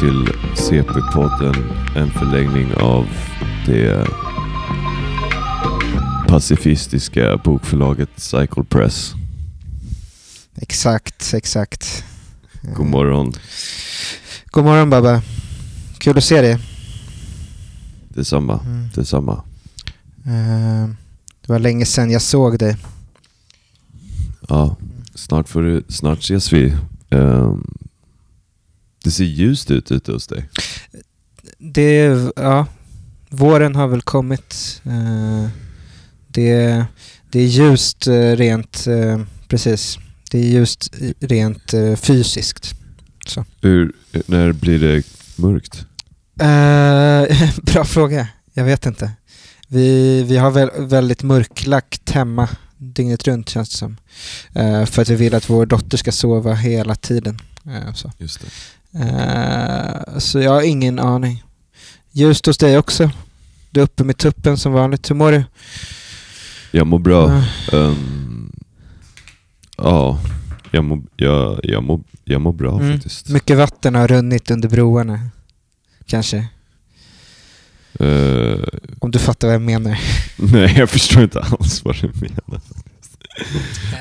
till CP-podden, en förlängning av det pacifistiska bokförlaget Cycle Press. Exakt, exakt. God morgon. God morgon Babba. Kul att se dig. Detsamma, Mm. detsamma. Eh, det var länge sedan jag såg dig. Ja, snart, får du, snart ses vi. Ehm, det ser ljust ut ute hos dig. Det, ja, våren har väl kommit. Eh, det, det är ljust eh, rent, eh, precis. Det är ljust rent fysiskt. Hur, när blir det mörkt? Bra fråga. Jag vet inte. Vi, vi har väl, väldigt mörklagt hemma dygnet runt känns det som. För att vi vill att vår dotter ska sova hela tiden. Så. Eh, så jag har ingen aning. Ljust hos dig också. Du är uppe med tuppen som vanligt. Hur mår du? Jag mår bra. Eh, Ehm, ja, jag mår, jag, jag, mår, jag mår bra Mm. faktiskt. mycket vatten har runnit under broarna. Kanske. Eh, Om du fattar vad jag menar. nej, jag förstår inte alls vad du menar.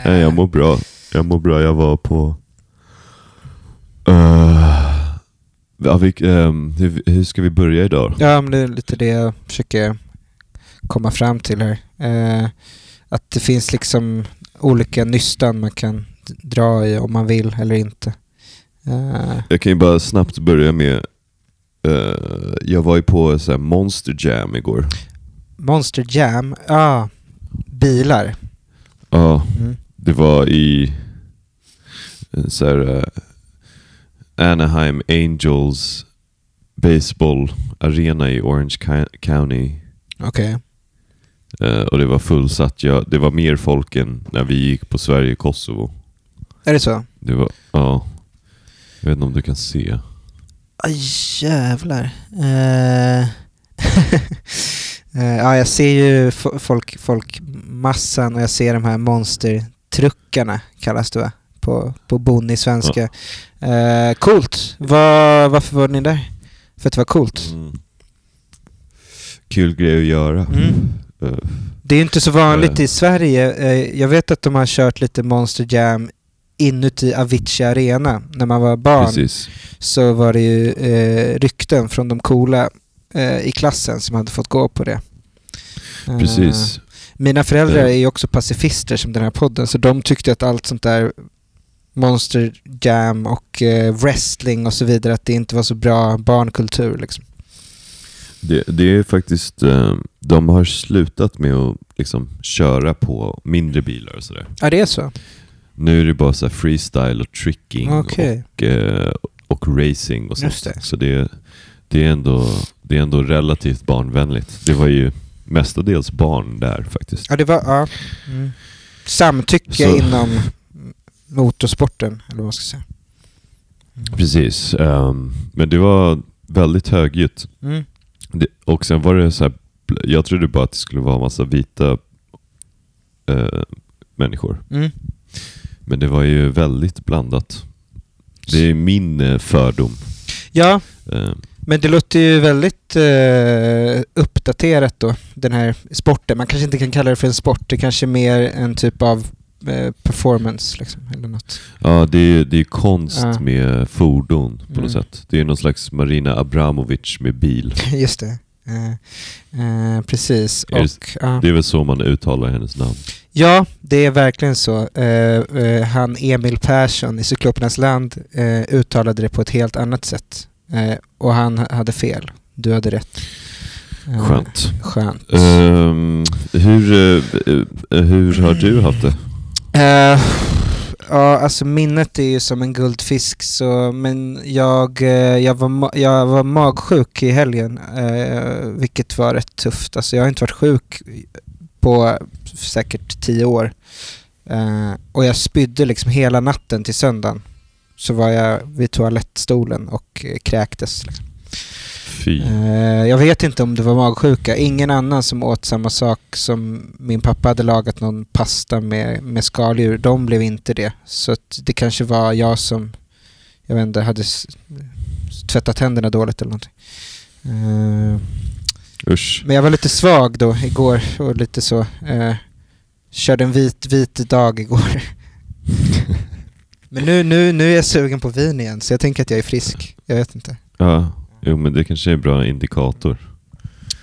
Nej, jag mår bra. Jag mår bra. Jag var på... Uh, ja, vi, ehm, hur, hur ska vi börja idag? Ja, men det är lite det jag försöker komma fram till här. Eh, att det finns liksom olika nystan man kan dra i om man vill eller inte. Eh, Jag kan ju bara snabbt börja med... eh, jag var ju på så här, Monster Jam igår. Monster Jam, ja, ah, bilar. Ja, Mm. det var i en så här, eh, Anaheim Angels baseball arena i Orange Coun- County. Okej. Eh, och det var fullsatt. Ja, det var mer folk än när vi gick på Sverige-Kosovo. Är det så? Det var, ja. Jag vet inte om du kan se. Aj, jävlar. Eh, eh, ja, jag ser ju fo- folk, folkmassan och jag ser de här monstertruckarna, kallas det va? På, på bonnig svenska. Eh, coolt. Var, varför var ni där? För att det var coolt? Mm. Kul grej att göra. Mm. Eh, Det är inte så vanligt Eh. i Sverige. Eh, jag vet att de har kört lite Monster Jam inuti Avicii Arena. När man var barn precis. så var det ju eh, rykten från de coola eh, i klassen som hade fått gå på det. Eh, Precis. mina föräldrar är ju också pacifister som den här podden, så de tyckte att allt sånt där Monster Jam och eh, wrestling och så vidare, att det inte var så bra barnkultur liksom. Det, det är faktiskt, eh, de har slutat med att liksom köra på mindre bilar och sådär. Ja, det är så? Nu är det bara så freestyle och tricking Okej. och, eh, och racing och sånt. Just det. Så det, det, är ändå, det är ändå relativt barnvänligt. Det var ju mestadels barn där faktiskt. Ja, det var... Ja. Mm. Samtycke Så- inom motorsporten, eller vad man ska säga. Precis. ehm, men det var väldigt högljutt. Mm. Det, och sen var det så här, jag trodde bara att det skulle vara massa vita eh, människor. Mm. Men det var ju väldigt blandat. Det är min eh, fördom. Ja, Eh, men det låter ju väldigt eh, uppdaterat då, den här sporten. Man kanske inte kan kalla det för en sport, det kanske är mer en typ av performance liksom, eller något. ja, det är, det är konst Ja. med fordon på Mm. något sätt. Det är någon slags Marina Abramovic med bil. Just det. Eh, eh, precis. Är det- Och, ja. Det är väl så man uttalar hennes namn. ja, det är verkligen så. Eh, eh, han Emil Persson i Cyklopernas land eh, uttalade det på ett helt annat sätt. Eh, och han hade fel. Du hade rätt. Eh, Skönt. Skönt. Ehm, hur, eh, eh, hur har du haft det? Uh, ja, alltså minnet är ju som en guldfisk så, men jag, eh, jag, var, jag var magsjuk i helgen, uh, vilket var rätt tufft. Alltså jag har inte varit sjuk på säkert tio år. Uh, och jag spydde liksom hela natten till söndagen. Så var jag vid toalettstolen och kräktes. Liksom. Fy. Eh, jag vet inte om det var magsjuka. Ingen annan som åt samma sak som min pappa hade lagat någon pasta med, med skaldjur. De blev inte det. Så det kanske var jag som, jag vet inte, hade tvättat tänderna dåligt eller någonting. Eh, Usch. men jag var lite svag då igår och lite så. Eh, körde en vit, vit dag igår. Men nu, nu, nu är jag sugen på vin igen så jag tänker att jag är frisk. Jag vet inte. Ja, jo men det kanske är en bra indikator.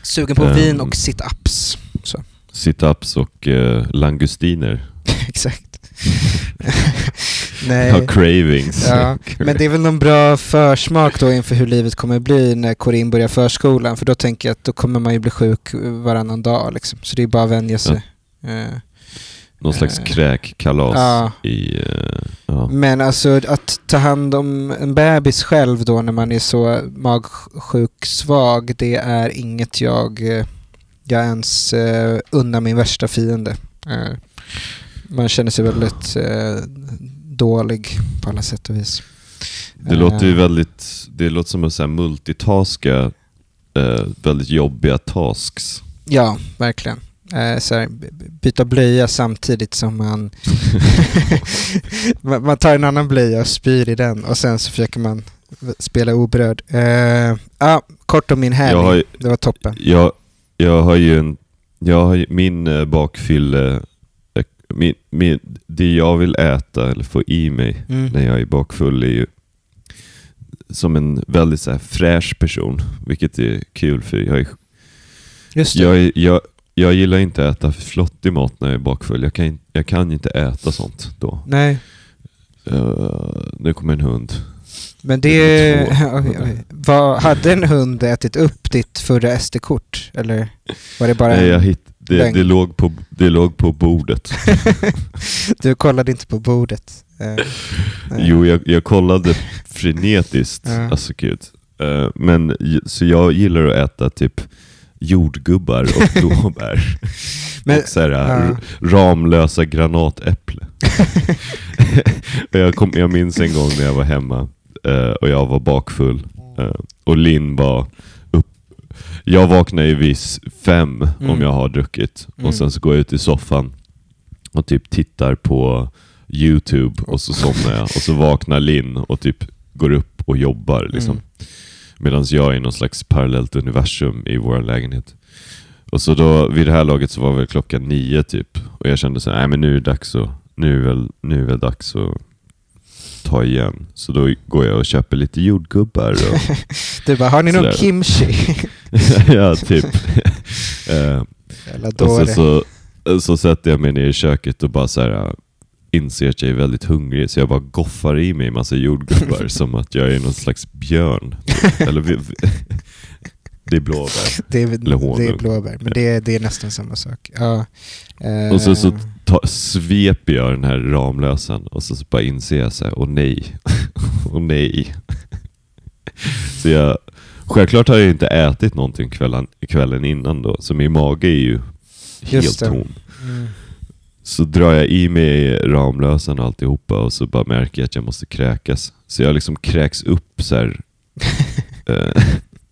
Sugen på Ehm. vin och sit-ups. Så. Sit-ups och eh, langustiner. Exakt. Nej. Har cravings. Ja, men det är väl någon bra försmak då inför hur livet kommer bli när Corinne börjar förskolan. För då tänker jag att då kommer man ju bli sjuk varannan dag liksom. Så det är bara att vänja sig. Eh, Någon slags Eh, kräkkalas ja. i... eh, ja. Men alltså att ta hand om en bebis själv då när man är så magsjuk svag, det är inget jag, eh, jag ens uh, unnar min värsta fiende. Eh, man känner sig väldigt eh, dålig på alla sätt och vis. Det låter ju väldigt... Det låter som att så här multitaska väldigt jobbiga tasks. Ja, verkligen. Eh, så här, byta blöja samtidigt som man, man tar en annan blöja och spyr i den och sen så försöker man spela oberörd. Eh, ja, kort om min helg. Det var toppen. jag, jag har ju en... Jag har ju, min eh, bakfylle... Min, min, det jag vill äta eller få i mig Mm. när jag är bakfull är ju som en väldigt så här fräsch person, vilket är kul för jag, är, jag, är, jag, jag gillar inte att äta flottig mat när jag är bakfull. Jag kan, jag kan inte äta sånt då. Nej, Uh, nu kommer en hund. men Det det... oj. Vad, hade en hund ätit upp ditt förra SD-kort? Eller var det bara Nej, jag hitt, det, det, låg på, det låg på bordet. du kollade inte på bordet? Nej. Jo, jag, jag kollade frenetiskt. Alltså gud. Eh, men, så jag gillar att äta typ jordgubbar och blåbär. Men- och så här, ja. Ramlösa granatäpple. Jag, kom, jag minns en gång när jag var hemma eh, och jag var bakfull. eh, och Linn var upp. Jag vaknar ju vid s- fem Mm. om jag har druckit. Mm. Och sen så går jag ut i soffan och typ tittar på YouTube och så somnar jag. Och så vaknar Linn och typ går upp och jobbar. Liksom. Mm. Medan jag är i någon slags parallellt universum i vår lägenhet. Och så då, vid det här laget så var väl klockan nio typ. Och jag kände så här, nej men nu är det dags att, nu är väl, nu är väl dags att ta igen. Så då går jag och köper lite jordgubbar och Du bara, har ni någon kimchi? ja, typ. Eh, och så, så, så sätter jag mig ner i köket och bara så här, inser att jag är väldigt hungrig. Så jag bara goffar i mig en massa jordgubbar som att jag är någon slags björn. Eller vi, vi, det är blåbär. Det är, Eller det är blåbär, men det är, det är nästan samma sak. Ja. Eh, Och så, så ta, sveper jag den här Ramlösan och så, så bara inser jag så här, åh nej, åh nej. Så jag, självklart har jag inte ätit någonting kvällen, kvällen innan då, så min mage är ju helt tom. Mm. Så drar jag i mig Ramlösan och alltihopa och så bara märker jag att jag måste kräkas. Så jag liksom kräks upp så här, eh,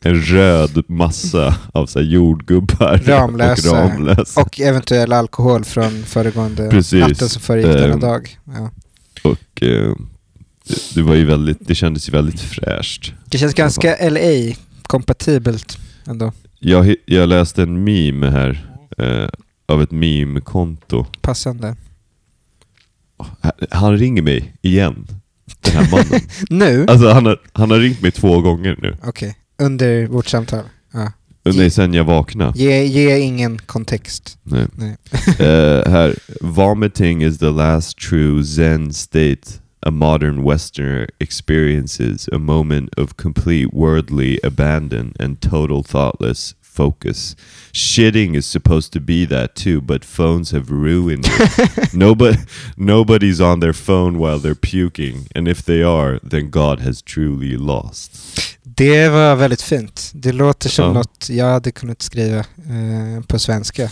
en röd massa av så jordgubbar Ramlösa. och Ramlösa. Och eventuell alkohol från föregående Precis. natten som föregick denna Ehm, dag. Ja. Och eh, det, det var ju väldigt, det kändes ju väldigt fräscht. Det känns ganska LA-kompatibelt ändå. Jag, jag läste en meme här eh, av ett meme-konto. Passande. Han ringer mig igen, den här mannen. Nu? alltså han har, han har ringt mig två gånger nu. Okej, under vårt samtal. Ja. Nej, sen jag vaknade. Ge, ge ingen kontext. Nej. Nej. Eh, här. Vomiting is the last true zen state a modern westerner experiences a moment of complete worldly abandon and total thoughtless focus shitting is supposed to be that too but phones have ruined it nobody nobody's on their phone while they're puking and if they are then god has truly lost Det var väldigt fint. Det låter som Ja. något jag hade kunnat skriva eh, på svenska.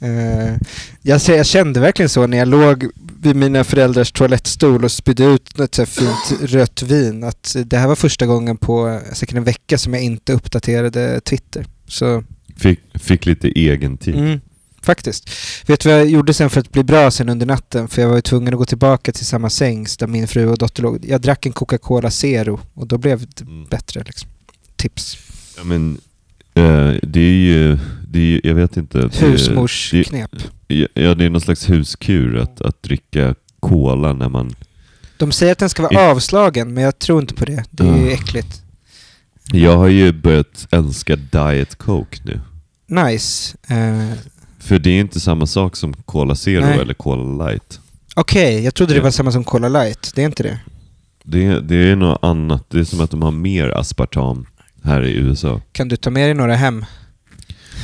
eh, jag, jag kände verkligen så när jag låg vid mina föräldrars toalettstol och spydde ut något så fint rött vin. Att det här var första gången på eh, säkert en vecka som jag inte uppdaterade Twitter. Så fick, fick lite egen tid mm, faktiskt. Vet du vad jag gjorde sen för att bli bra sen under natten? För jag var ju tvungen att gå tillbaka till samma säng där min fru och dotter låg. Jag drack en Coca-Cola Zero och då blev det Mm. bättre liksom. Tips. Ja, men, eh, det är ju, det är, ju- jag vet inte. Husmorsknep. Ja, det är någon slags huskur att, att dricka cola när man... De säger att den ska vara avslagen, men jag tror inte på det. Det är ju Ah. äckligt. Jag har ju börjat älska Diet Coke nu. Nice. Eh, För det är inte samma sak som Cola Zero Nej. eller Cola Light. Okej, jag trodde det var samma som Cola Light. Det är inte det? Det, det är något annat. Det är som att de har mer aspartam här i USA. Kan du ta med dig några hem?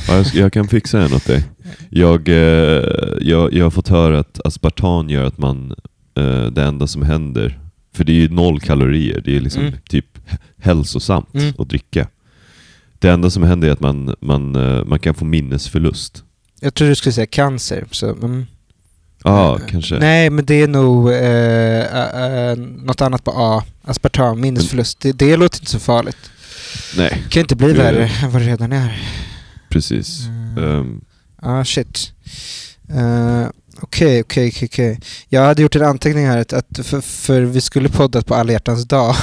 Ja, jag, jag kan fixa en åt dig. Jag, eh, jag, jag har fått höra att aspartam gör att man, eh, det enda som händer, för det är ju noll kalorier, det är liksom Mm. typ hälsosamt Mm. att dricka. Det enda som händer är att man, man, eh, man kan få minnesförlust. Jag trodde du skulle säga cancer. Så, mm. Ja, Eh, kanske. Nej, men det är nog eh, eh, något annat på A. Aspartam, minnesförlust. Det, det låter inte så farligt. Nej, Det kan inte bli värre än vad det redan är. Precis. Mm. Ehm, Ah, shit. Eh, Okej, okej, okej. Jag hade gjort en anteckning här att, att för, för vi skulle poddat på alla hjärtans dag.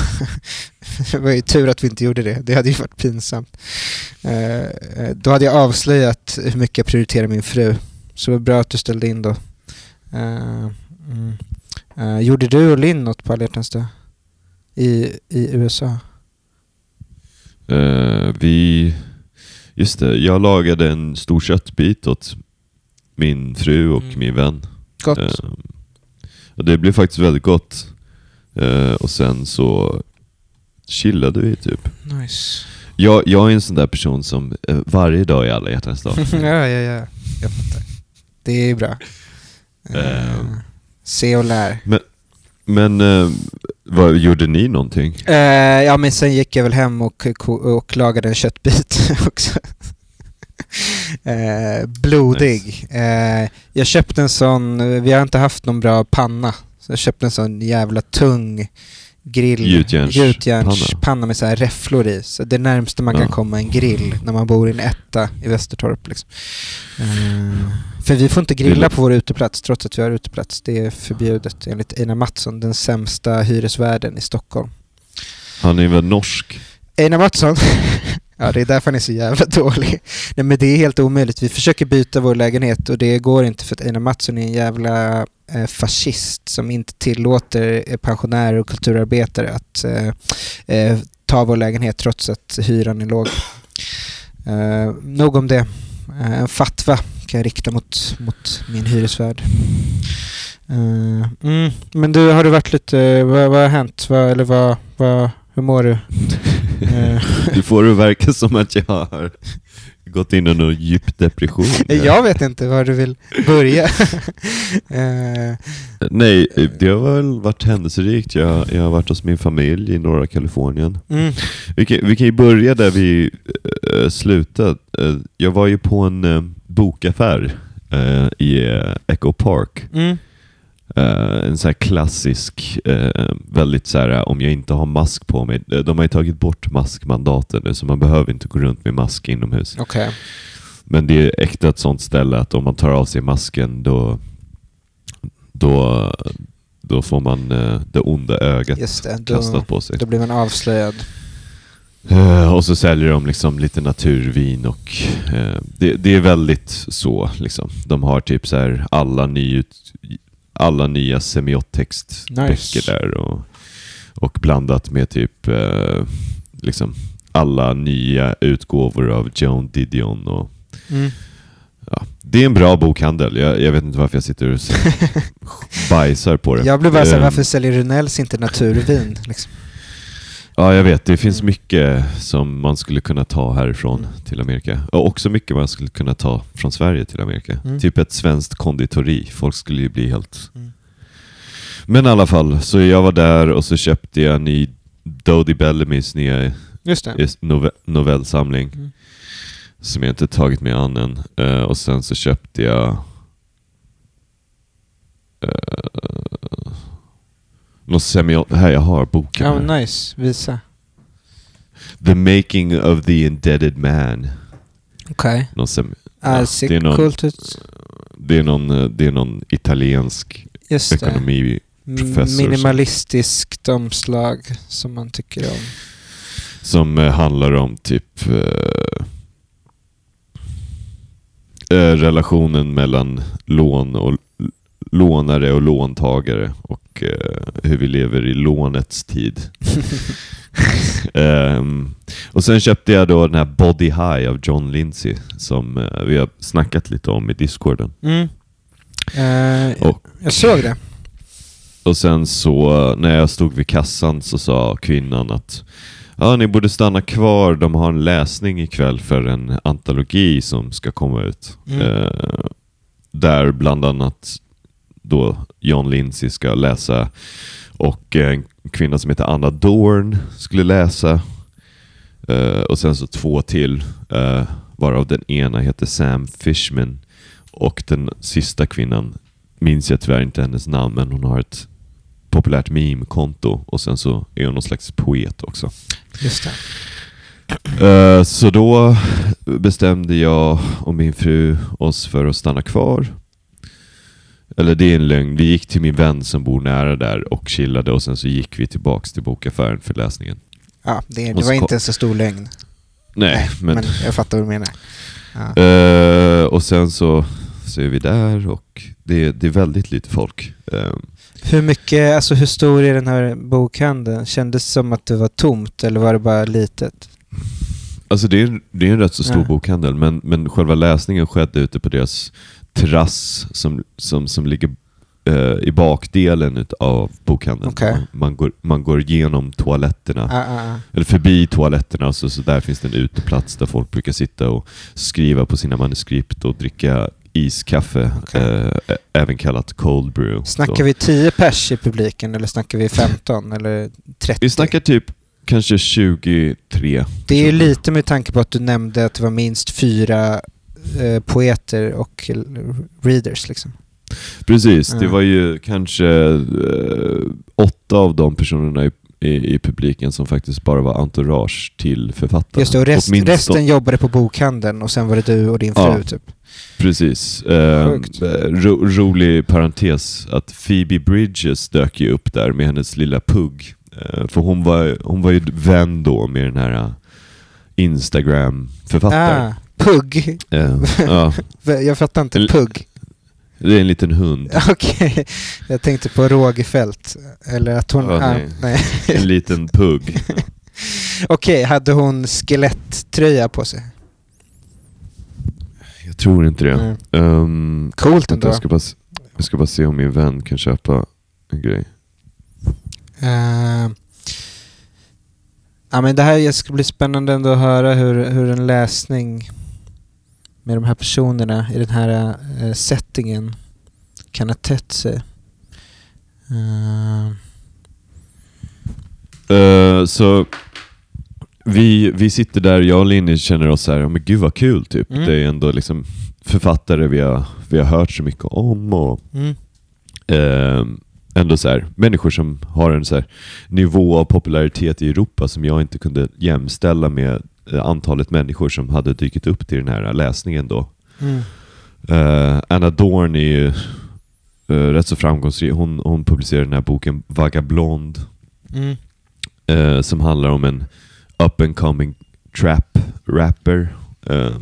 det var ju tur att vi inte gjorde det. Det hade ju varit pinsamt. Eh, då hade jag avslöjat hur mycket jag prioriterar min fru. Så det var bra att du ställde in då. Eh, mm. Eh, gjorde du och Linn något på alla hjärtans dag? I, I USA? vi... Just det, jag lagade en stor köttbit åt min fru och Mm. min vän. Gott. Ehm, och det blev faktiskt väldigt gott. Eh, och sen så chillade vi typ. Nice. Jag, jag är en sån där person som eh, varje dag är alla hjärtans dag. ja, ja, ja. Jag fattar. Det är bra. Eh, Ehm. se och lär. Men eh, vad, gjorde ni någonting? Eh, ja, men sen gick jag väl hem och, och lagade en köttbit också. Eh, blodig. Eh, jag köpte en sån, vi har inte haft någon bra panna. Så jag köpte en sån jävla tung grill. Gjutjärns- Gjutjärnspanna med så här räfflor i. Så det närmsta man kan Ja. komma en grill när man bor i en etta i Västertorp. Liksom. För vi får inte grilla på vår uteplats trots att vi har uteplats. Det är förbjudet enligt Einar Mattsson, den sämsta hyresvärden i Stockholm. Han är väl norsk? Einar Mattsson. ja, det är därför han är så jävla dålig. Nej, men det är helt omöjligt. Vi försöker byta vår lägenhet och det går inte för att Einar Mattsson är en jävla eh, fascist som inte tillåter eh, pensionärer och kulturarbetare att eh, ta vår lägenhet trots att hyran är låg. Eh, nog om det. En fatwa kan jag rikta mot, mot min hyresvärd. Eh, mm. Men du, har du varit lite, vad, vad har hänt? Vad, eller vad, vad, hur mår du? Eh, Du får det verka som att jag har gått in i någon djup depression. jag vet inte var du vill börja. Eh, Nej, det har väl varit händelserikt. Jag, jag har varit hos min familj i norra Kalifornien. mm. Vi kan, vi kan ju börja där vi uh, slutade. Eh, jag var ju på en eh, bokaffär eh, i uh, Echo Park. Mm. Eh, en här klassisk, eh, väldigt så här om jag inte har mask på mig. Eh, De har ju tagit bort maskmandaten nu så man behöver inte gå runt med mask inomhus. Okej. Men det är äkta ett sånt ställe att om man tar av sig masken då, då, då får man eh, det onda ögat Just det. Då, kastat på sig. då blir man avslöjad. Eh, och så säljer de liksom lite naturvin och eh, det, det är väldigt så. Liksom. De har typ så här alla, nyut, alla nya semiotextböcker Nice. där och, och blandat med typ eh, liksom alla nya utgåvor av Joan Didion. Och, Mm. ja. Det är en bra bokhandel. Jag, jag vet inte varför jag sitter och bajsar på det. Jag blev bara såhär, Eh, varför säljer Runells inte naturvin? Liksom. Ja, jag vet. Det finns mycket som man skulle kunna ta härifrån Mm. till Amerika. Och också mycket man skulle kunna ta från Sverige till Amerika. Mm. Typ ett svenskt konditori. Folk skulle ju bli helt... Mm. Men i alla fall, så jag var där och så köpte jag ny Dodie Bellamys nya det. nove- novellsamling. Mm. Som jag inte tagit mig an än. Eh, och sen så köpte jag... Uh, någon semi... Här, jag har boken. Här. men nice. Visa. The Making of the Indebted Man. Okej. Någon sem- Okay. Ja, det är någon- det, är någon, eh, det är någon italiensk Just det. ekonomi professor som- Minimalistiskt omslag som man tycker om. som eh, handlar om typ eh, eh, relationen mellan lån och lånare och låntagare och eh, hur vi lever i lånets tid. Ehm, och sen köpte jag då den här Body High av John Lindsay som eh, vi har snackat lite om i discorden. Mm. Eh, Och, jag såg det. och sen så när jag stod vid kassan så sa kvinnan att ja, ni borde stanna kvar, de har en läsning ikväll för en antologi som ska komma ut. Mm. Eh, där bland annat då John Lindsay ska läsa och en kvinna som heter Anna Dorn skulle läsa. Eh, och sen så två till, eh, varav den ena heter Sam Fishman. Och den sista kvinnan minns jag tyvärr inte hennes namn, men hon har ett populärt meme-konto och sen så är hon någon slags poet också. Just. Eh, Så då bestämde jag och min fru oss för att stanna kvar. Eller det är en lögn. Vi gick till min vän som bor nära där och chillade och sen så gick vi tillbaks till bokaffären för läsningen. Ja, det, det var inte en så stor lögn. Nej, men... men jag fattar vad du menar. Ja. Eh, och sen så, så är vi där och det, det är väldigt lite folk. Eh, Hur mycket, alltså hur stor är den här bokhandeln? Kändes det som att det var tomt eller var det bara litet? Alltså det är, det är en rätt så stor Ja. bokhandel, men, men själva läsningen skedde ute på deras terrass som, som, som ligger eh, i bakdelen av bokhandeln. Okej. Man, man, går, man går igenom toaletterna, ah, ah. eller förbi toaletterna, och så, så där finns det en uteplats där folk brukar sitta och skriva på sina manuskript och dricka iskaffe, Okej. eh, även kallat cold brew. Snackar Så- vi 10 pers i publiken eller snackar vi 15 eller 30? Vi snackar typ kanske 23 Det är lite med tanke på att du nämnde att det var minst fyra poeter och readers liksom. Precis, det var ju kanske eh, åtta av de personerna i, i, i publiken som faktiskt bara var entourage till författarna. Just det, och rest, Åtminstone- resten jobbade på bokhandeln och sen var det du och din fru Ja. typ. Precis. Eh, eh, ro, rolig parentes att Phoebe Bridges dök ju upp där med hennes lilla pugg. Eh, för hon var, hon var ju vän då med den här eh, Instagram-författaren. Ah, pugg. Eh, ja, Jag fattar inte. Pugg. det är en liten hund. Okej, jag tänkte på Rågefält. Eller att hon... Ja, ah, nej. nej. En liten pugg. Okej, hade hon skelettröja på sig? Jag tror inte det. Mm. Ehm, Coolt ändå. jag, ska bara, jag ska bara se om min vän kan köpa en grej. Eh, ja, men det här ska bli spännande ändå att höra hur, hur en läsning med de här personerna i den här eh, settingen kan ha tätt sig. Eh, så vi, vi sitter där, jag och Linni känner oss så här, "Ja, men gud vad kul typ. Mm. Det är ändå liksom författare vi har, vi har hört så mycket om och mm, eh, ändå så här, människor som har en så här nivå av popularitet i Europa som jag inte kunde jämställa med antalet människor som hade dykt upp till den här läsningen då. mm, Eh, Anna Dorn är ju eh, rätt så framgångsrik. Hon, hon publicerar den här boken Vagablond mm. eh, som handlar om en up and coming trap rapper. Eh,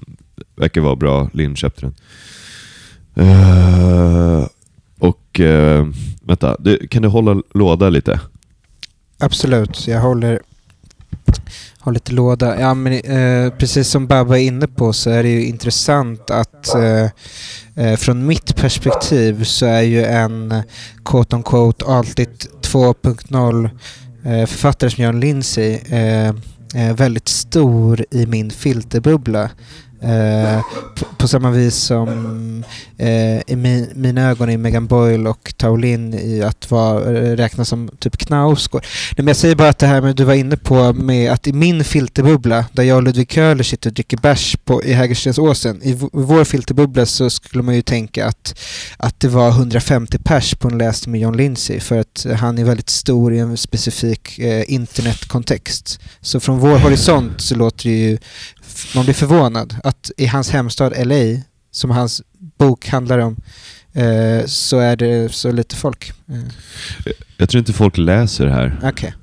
verkar vara bra. Linn köpte den. Eh, och eh, vänta, det, kan du hålla låda lite? Absolut, jag håller, har lite låda. Ja, men, eh, precis som Babba är inne på så är det ju intressant att eh, eh från mitt perspektiv så är ju en eh, quote on quote alltid 2.0 eh, författare som John Lindsey, eh, eh, väldigt stor i min filterbubbla. Eh, på, på samma vis som eh, i min, mina ögon är Megan Boyle och Taolin i att vara, eh, räknas som typ Knausgård. Nej, men jag säger bara att det här med du var inne på med att i min filterbubbla där jag och Ludvig Köhler sitter och dricker bärs på, i Hägerstensåsen, i v- vår filterbubbla så skulle man ju tänka att, att det var 150 pers på en läsning med John Lindsay för att han är väldigt stor i en specifik eh, internetkontext. Så från vår horisont så låter det ju man blir förvånad att i hans hemstad LA, som hans bok handlar om, eh, så är det så lite folk. Eh, Jag tror inte folk läser här. Okej.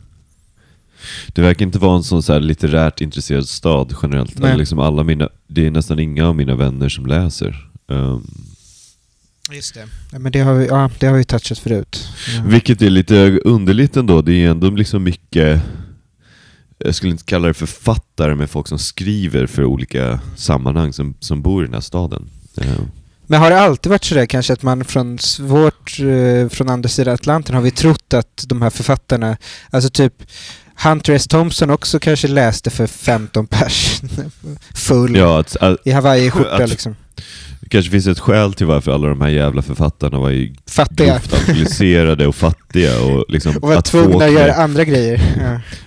Det verkar inte vara en sån så här litterärt intresserad stad generellt. Liksom alla mina, det är nästan inga av mina vänner som läser. Um, Just det. Ja, men det har vi, ja, det har vi touchat förut. Ja. vilket är lite underligt ändå. Det är ändå liksom mycket, jag skulle inte kalla det författare, men folk som skriver för olika sammanhang som, som bor i den här staden. Um, Men har det alltid varit sådär kanske att man från svårt, eh, från andra sidan Atlanten har vi trott att de här författarna, alltså typ Hunter S. Thompson också kanske läste för 15 pers full ja, att, att, i Hawaii-skjorta liksom. Kanske finns ett skäl till varför alla de här jävla författarna var ju Fattiga. grovt alkoholiserade och fattiga. Och, liksom, Och var att tvungna att Faulkner- göra andra grejer.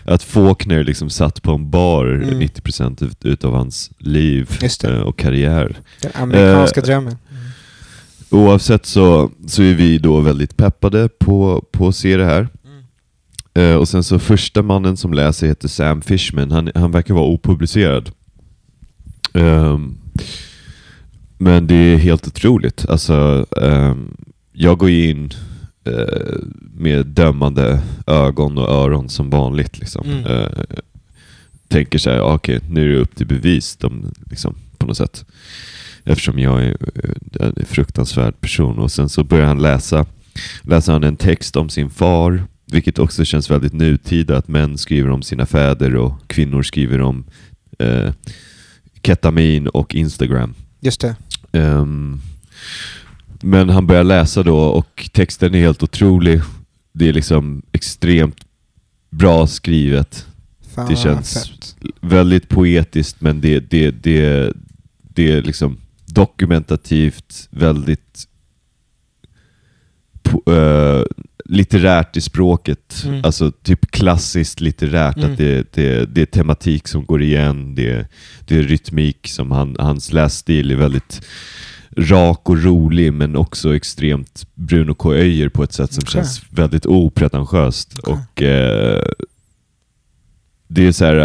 Ja, Att Faulkner liksom satt på en bar Mm. 90% ut, utav hans liv eh, och karriär. den amerikanska Eh, drömmen. Oavsett så, så är vi då väldigt peppade på, på att se det här. Eh, och sen så första mannen som läser heter Sam Fishman. Han, han verkar vara opublicerad. Ehm, men det är helt otroligt. Alltså, ehm, jag går ju in eh, med dömande ögon och öron som vanligt. Liksom. Mm. Eh, tänker så här, okej, nu är det upp till bevis de, liksom, på något sätt. Eftersom jag är eh, en fruktansvärd person. Och sen så börjar han läsa, läser han en text om sin far, vilket också känns väldigt nutida, att män skriver om sina fäder och kvinnor skriver om eh, ketamin och Instagram. Just det. Ehm, men han börjar läsa då och texten är helt otrolig. Det är liksom extremt bra skrivet. Fan Det känns fett. väldigt poetiskt men det, det, det, det är liksom dokumentativt, väldigt eh, litterärt i språket. Mm. Alltså typ klassiskt litterärt, Mm. att det, det, det är tematik som går igen, det, det är rytmik som han, hans lässtil är väldigt rak och rolig men också extremt Bruno K. Öijer på ett sätt som Okej. känns väldigt opretentiöst. Okej. Och eh, det är så här.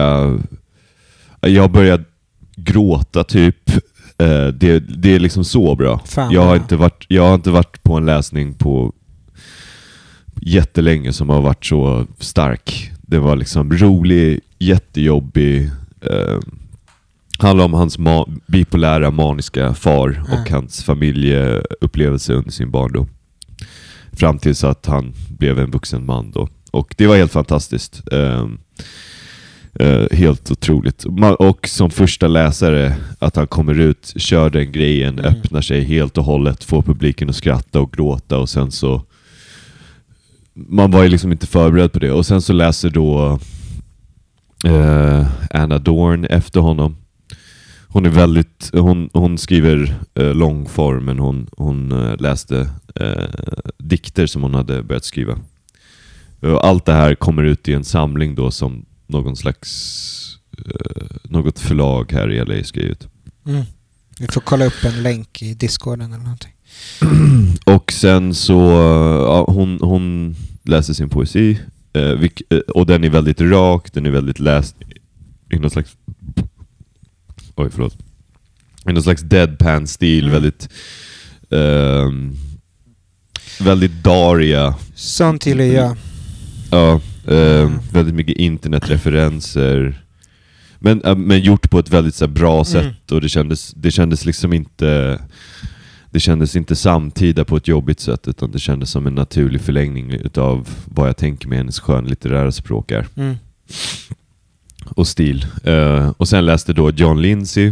eh, jag börjar gråta typ. Eh, det, det är liksom så bra. Fan Jag har, vad- inte varit, jag har inte varit på en läsning på jättelänge som har varit så stark. Det var liksom rolig, jättejobbig. Eh, handlar om hans ma- bipolära maniska far Ja. och hans familjeupplevelse under sin barndom. Fram tills att han blev en vuxen man då. Och det var helt fantastiskt. Ehm, eh, helt otroligt. Ma- Och som första läsare, att han kommer ut, kör den grejen, Mm. öppnar sig helt och hållet, får publiken att skratta och gråta och sen så... Man var ju liksom inte förberedd på det. Och sen så läser då eh, Anna Dorn efter honom. Hon är väldigt, hon, hon skriver eh, långform men hon, hon läste dikter som hon hade börjat skriva. Allt det här kommer ut i en samling då som någon slags, eh, något förlag här i LA skrivit. Mm. Vi får kolla upp en länk i discorden eller någonting. Och sen så, ja, hon, hon läser sin poesi, eh, vilk, eh, och den är väldigt rak, den är väldigt läst i någon slags, oj förlåt, i någon slags deadpan-stil, Mm. väldigt, ehm, väldigt Daria, Sånt gillar jag. ja, Mm. väldigt mycket internetreferenser. Men, äh, men gjort på ett väldigt så här, bra sätt Mm. och det kändes, det kändes liksom inte det kändes inte samtida på ett jobbigt sätt utan det kändes som en naturlig förlängning utav vad jag tänker mig hennes skönlitterära språk är. Mm. Och stil. Eh, och sen läste då John Lindsay.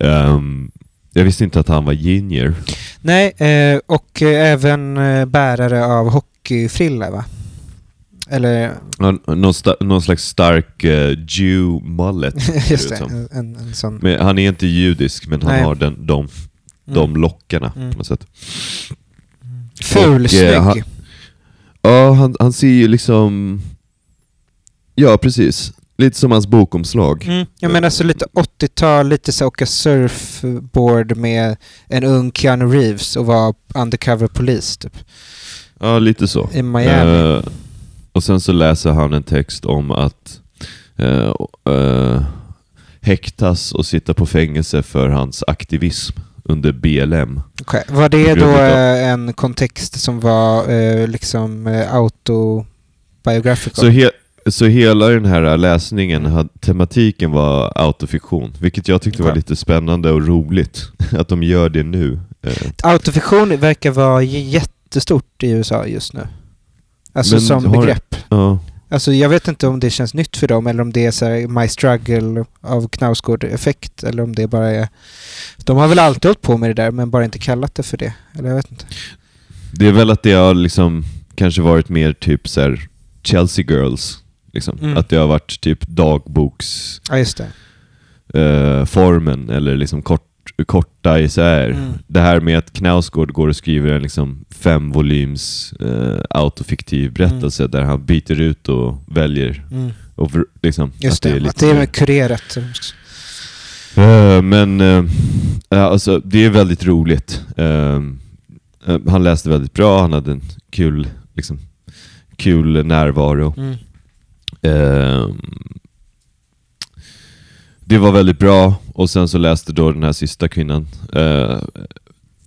Ehm, jag visste inte att han var ginger. Nej, eh, och även eh, bärare av hockeyfrilla va? Eller, Någon, sta- någon slags stark uh, Jew mullet. just det, en, en sån... Men han är inte judisk men han Nej. har den, de, Mm. de lockarna Mm. på något sätt. Ful, och, snygg. eh, han- Ja, han, han ser ju liksom... Ja, precis. Lite som hans bokomslag. Mm. Jag menar alltså lite 80-tal, lite så åka surfboard med en ung Keanu Reeves och vara undercover polis typ. Ja, lite så. I Miami. Eh, och sen så läser han en text om att eh, eh, häktas och sitta på fängelse för hans aktivism under BLM. Okej. Var det då eh, en kontext som var eh, liksom eh, autobiographical? Så, he så hela den här läsningen, had, tematiken var autofiktion, vilket jag tyckte var Okej. lite spännande och roligt att de gör det nu. Eh, Autofiktion verkar vara jättestort i USA just nu. Alltså Men som har- begrepp. Ja, Alltså jag vet inte om det känns nytt för dem eller om det är så här My Struggle av Knausgård-effekt eller om det bara är... De har väl alltid hållit på med det där men bara inte kallat det för det. Eller jag vet inte. det är väl att det har liksom kanske varit mer typ så här Chelsea Girls. Liksom. Mm. Att det har varit typ dagboks Ja just det. eh, formen eller liksom kort, korta isär. Mm. Det här med att Knausgård går och skriver en liksom fem volyms eh, autofiktiv berättelse där han byter ut och väljer. Mm. Och liksom, Just att det det, är lite att det är kurerat. Eh, men ja, alltså, det är väldigt roligt. Eh, han läste väldigt bra, han hade en kul, liksom, kul närvaro. Mm. Det var väldigt bra och sen så läste då den här sista kvinnan. Eh,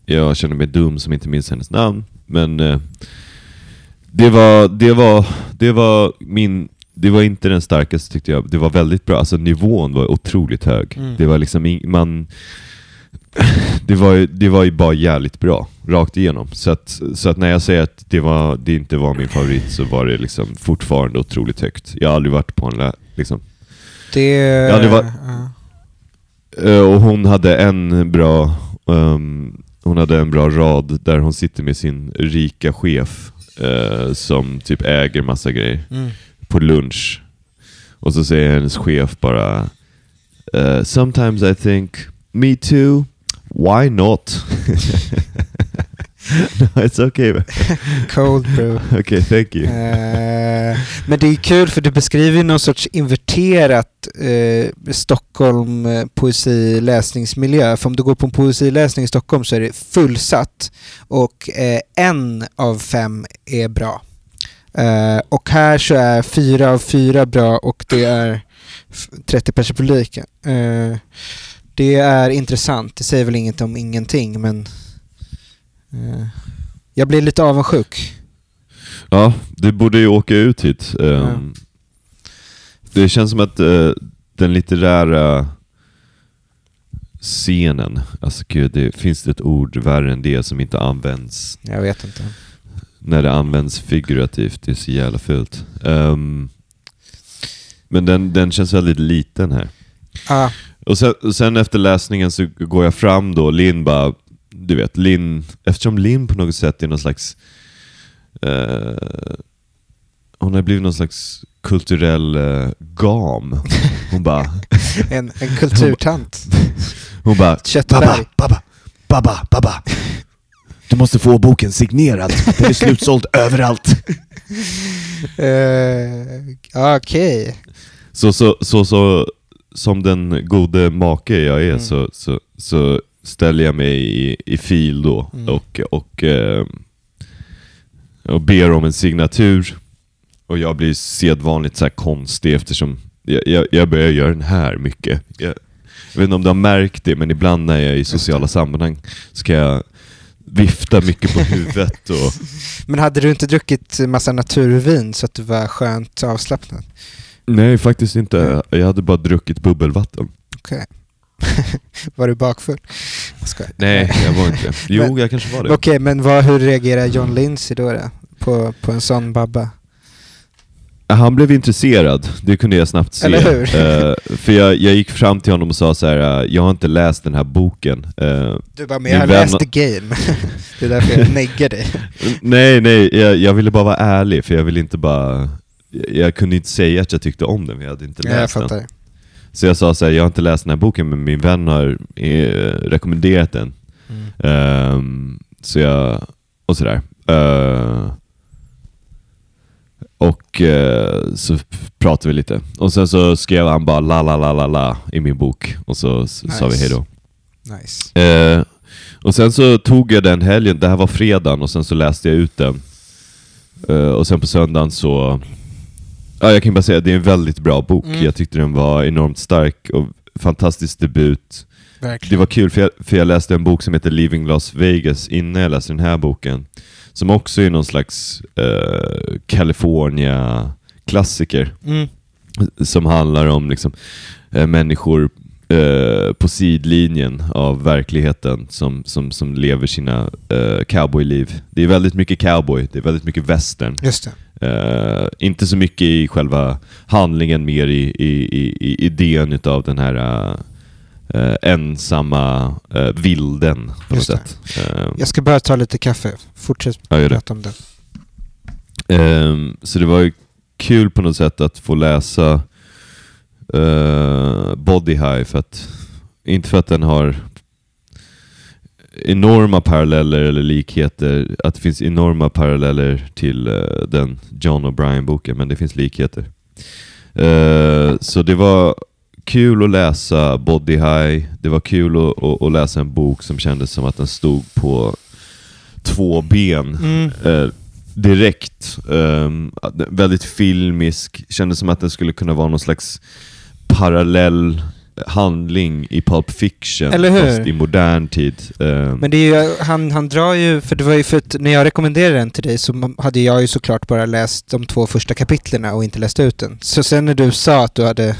jag känner mig dum som inte minns hennes namn. Men eh, det, var, det, var, det var min... Det var inte den starkaste tyckte jag. Det var väldigt bra. Alltså nivån var otroligt hög. Mm. Det var liksom man... Det var, ju, det var ju bara jävligt bra, rakt igenom. Så att, så att när jag säger att det, var, det inte var min favorit så var det liksom fortfarande otroligt högt. Jag har aldrig varit på en liksom. Det... Ja, det var-. Eh, Och hon hade en bra ehm, Hon hade en bra rad där hon sitter med sin rika chef eh, som typ äger massa grejer Mm. på lunch. Och så säger hennes chef bara eh, Sometimes I think Me too Why not? no, it's okay. Cold bro. okay, thank you. Eh, men det är kul för du beskriver någon sorts inverterat eh, Stockholm eh, poesiläsningsmiljö. För om du går på en poesiläsning i Stockholm så är det fullsatt och eh, en av fem är bra. Eh, och här så är fyra av fyra bra och det är f- 30 pers i publiken. Eh, det är intressant. Det säger väl inget om ingenting men jag blir lite avundsjuk. Ja, du borde ju åka ut hit. Ehm, Det känns som att eh, den litterära scenen, alltså gud, det, finns det ett ord värre än det som inte används Jag vet inte. när det används figurativt? Det är så jävla fult. Ehm, men den, den känns väldigt liten här. Ah, Och sen, sen efter läsningen så går jag fram då, Linn bara, du vet, Linn, eftersom Linn på något sätt är någon slags, eh, hon har blivit någon slags kulturell eh, gam. Hon bara, en, en kulturtant. hon bara, Köttberg. babba, babba, babba. Du måste få boken signerad, den är slutsåld överallt. Uh, Okej. Så, så, så, så som den gode make jag är Mm. så, så, så ställer jag mig i, i fil då Mm. och, och, eh, och ber om en signatur. Och jag blir sedvanligt så här konstig eftersom jag, jag, jag börjar göra den här mycket. Jag, jag vet inte om du har märkt det, men ibland när jag är i sociala sammanhang ska jag vifta mycket på huvudet och Men hade du inte druckit massa naturvin så att du var skönt avslappnad? Nej, faktiskt inte. Jag hade bara druckit bubbelvatten. Okej. var du bakfull? Skojar. Nej, jag var inte Jo, Men- jag kanske var det. Okej, men vad, hur reagerar John Lindsay då, då? På, på en sån babba? Han blev intresserad, det kunde jag snabbt se. Eller hur? Eh, för jag, jag gick fram till honom och sa så här: eh, jag har inte läst den här boken. Eh, Du bara, men jag har läst the game. det är därför jag neggar dig. nej, nej, jag, jag ville bara vara ärlig, för jag ville inte bara... Jag, jag kunde inte säga att jag tyckte om den, för jag hade inte Ja, jag läst den. Så jag sa så här, jag har inte läst den här boken, men min vän har eh, rekommenderat den. Mm. Ehm, så jag, och sådär. Uh, och eh, så pratade vi lite. Och sen så skrev han bara la la la la la i min bok. Och så s- sa vi Nice. hejdå. Nice. Eh, och sen så tog jag den helgen, det här var fredagen, och sen så läste jag ut den. Och sen på söndagen så... Ja, jag kan bara säga att det är en väldigt bra bok. Mm. Jag tyckte den var enormt stark och fantastisk debut. Verkligen. Det var kul för jag, för jag läste en bok som heter Leaving Las Vegas innan jag läste den här boken. Som också är någon slags eh, California-klassiker. Mm. Som handlar om liksom, eh, människor eh, på sidlinjen av verkligheten som, som, som lever sina eh, cowboyliv. Det är väldigt mycket cowboy, det är väldigt mycket western. Just. Eh, inte så mycket i själva handlingen, mer i, i, i, i idén utav den här eh, ensamma eh, vilden på något det. sätt. Eh, Jag ska bara ta lite kaffe. Fortsätt Ja, prata om det. Ehm, så det var ju kul på något sätt att få läsa uh, Body High, för att, inte för att den har enorma paralleller eller likheter, att det finns enorma paralleller till eh, den John O'Brien-boken, men det finns likheter. Eh, så det var kul att läsa Body High, det var kul att, att, att läsa en bok som kändes som att den stod på två ben Mm. eh, direkt. Um, väldigt filmisk, kändes som att den skulle kunna vara någon slags parallell handling i Pulp Fiction, Eller hur? fast i modern tid. Um, Men det är ju, han, han drar ju, för det var ju för att när jag rekommenderade den till dig så hade jag ju såklart bara läst de två första kapitlen och inte läst ut den. Så sen när du sa att du hade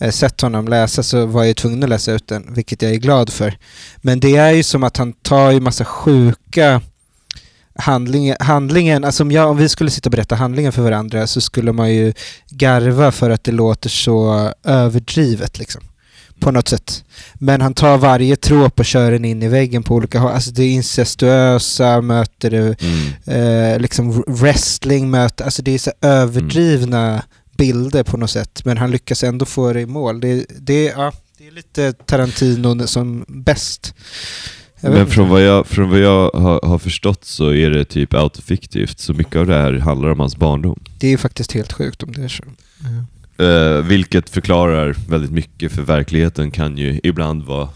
eh, sett honom läsa så var jag ju tvungen att läsa ut den, vilket jag är glad för. Men det är ju som att han tar ju massa sjuka handlingar, handlingen, alltså om, jag, om vi skulle sitta och berätta handlingen för varandra så skulle man ju garva för att det låter så överdrivet liksom. På något sätt. Men han tar varje tråp och kör den in i väggen på olika håll. Alltså det incestuösa möter det, mm, eh, liksom wrestling möter, alltså det är så överdrivna bilder på något sätt. Men han lyckas ändå få det i mål. Det, det, ja, det är lite Tarantino som bäst. Men från vad jag, från vad jag har, har förstått så är det typ autofiktivt, så mycket av det här handlar om hans barndom. Det är ju faktiskt helt sjukt om det är så. Eh, vilket förklarar väldigt mycket, för verkligheten kan ju ibland vara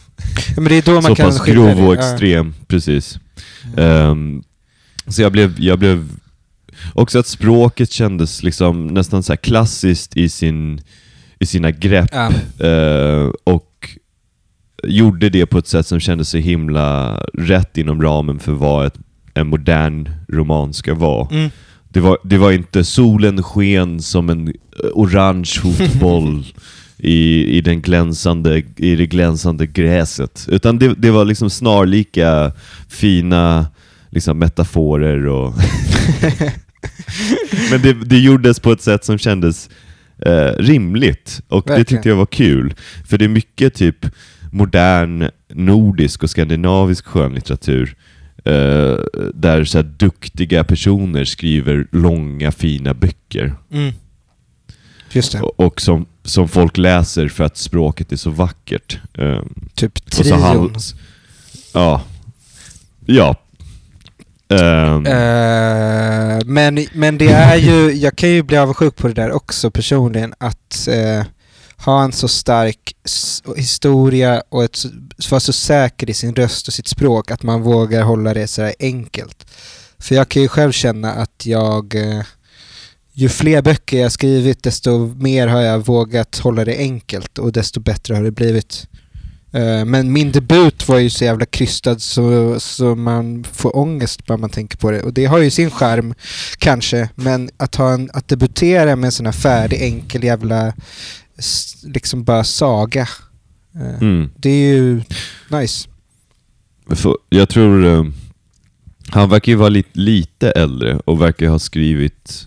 Ja, men så pass grov och det. Ja. extrem. Precis. Ja. Ehm, så jag blev, jag blev... Också att språket kändes liksom nästan så här klassiskt i, sin, i sina grepp. Ja. eh, och gjorde det på ett sätt som kändes så himla rätt inom ramen för vad ett, en modern roman ska vara. Mm. Det var, det var inte solen sken som en eh, orange fotboll i, i, den glänsande, i det glänsande gräset. Utan det, det var liksom snarlika fina liksom metaforer och... Men det, det gjordes på ett sätt som kändes eh, rimligt och det Verkligen. tyckte jag var kul. För det är mycket typ modern nordisk och skandinavisk skönlitteratur eh, där så duktiga personer skriver långa fina böcker. Mm. Och, och som, som folk läser för att språket är så vackert. Eh, Typ trion. ja. Ja. Ehm, Eh, men, men det är ju, jag kan ju bli avundsjuk på det där också personligen, att eh, ha en så stark historia och ett, vara så säker i sin röst och sitt språk att man vågar hålla det så här enkelt. För jag kan ju själv känna att jag, eh, ju fler böcker jag skrivit desto mer har jag vågat hålla det enkelt och desto bättre har det blivit. Eh, men min debut var ju så jävla krystad så, så man får ångest bara man tänker på det. Och det har ju sin charm, kanske. Men att, ha en, att debutera med en sån här färdig, enkel jävla liksom bara saga. eh, mm. Det är ju nice. För, jag tror... eh, han verkar ju vara lite, lite äldre och verkar ha skrivit,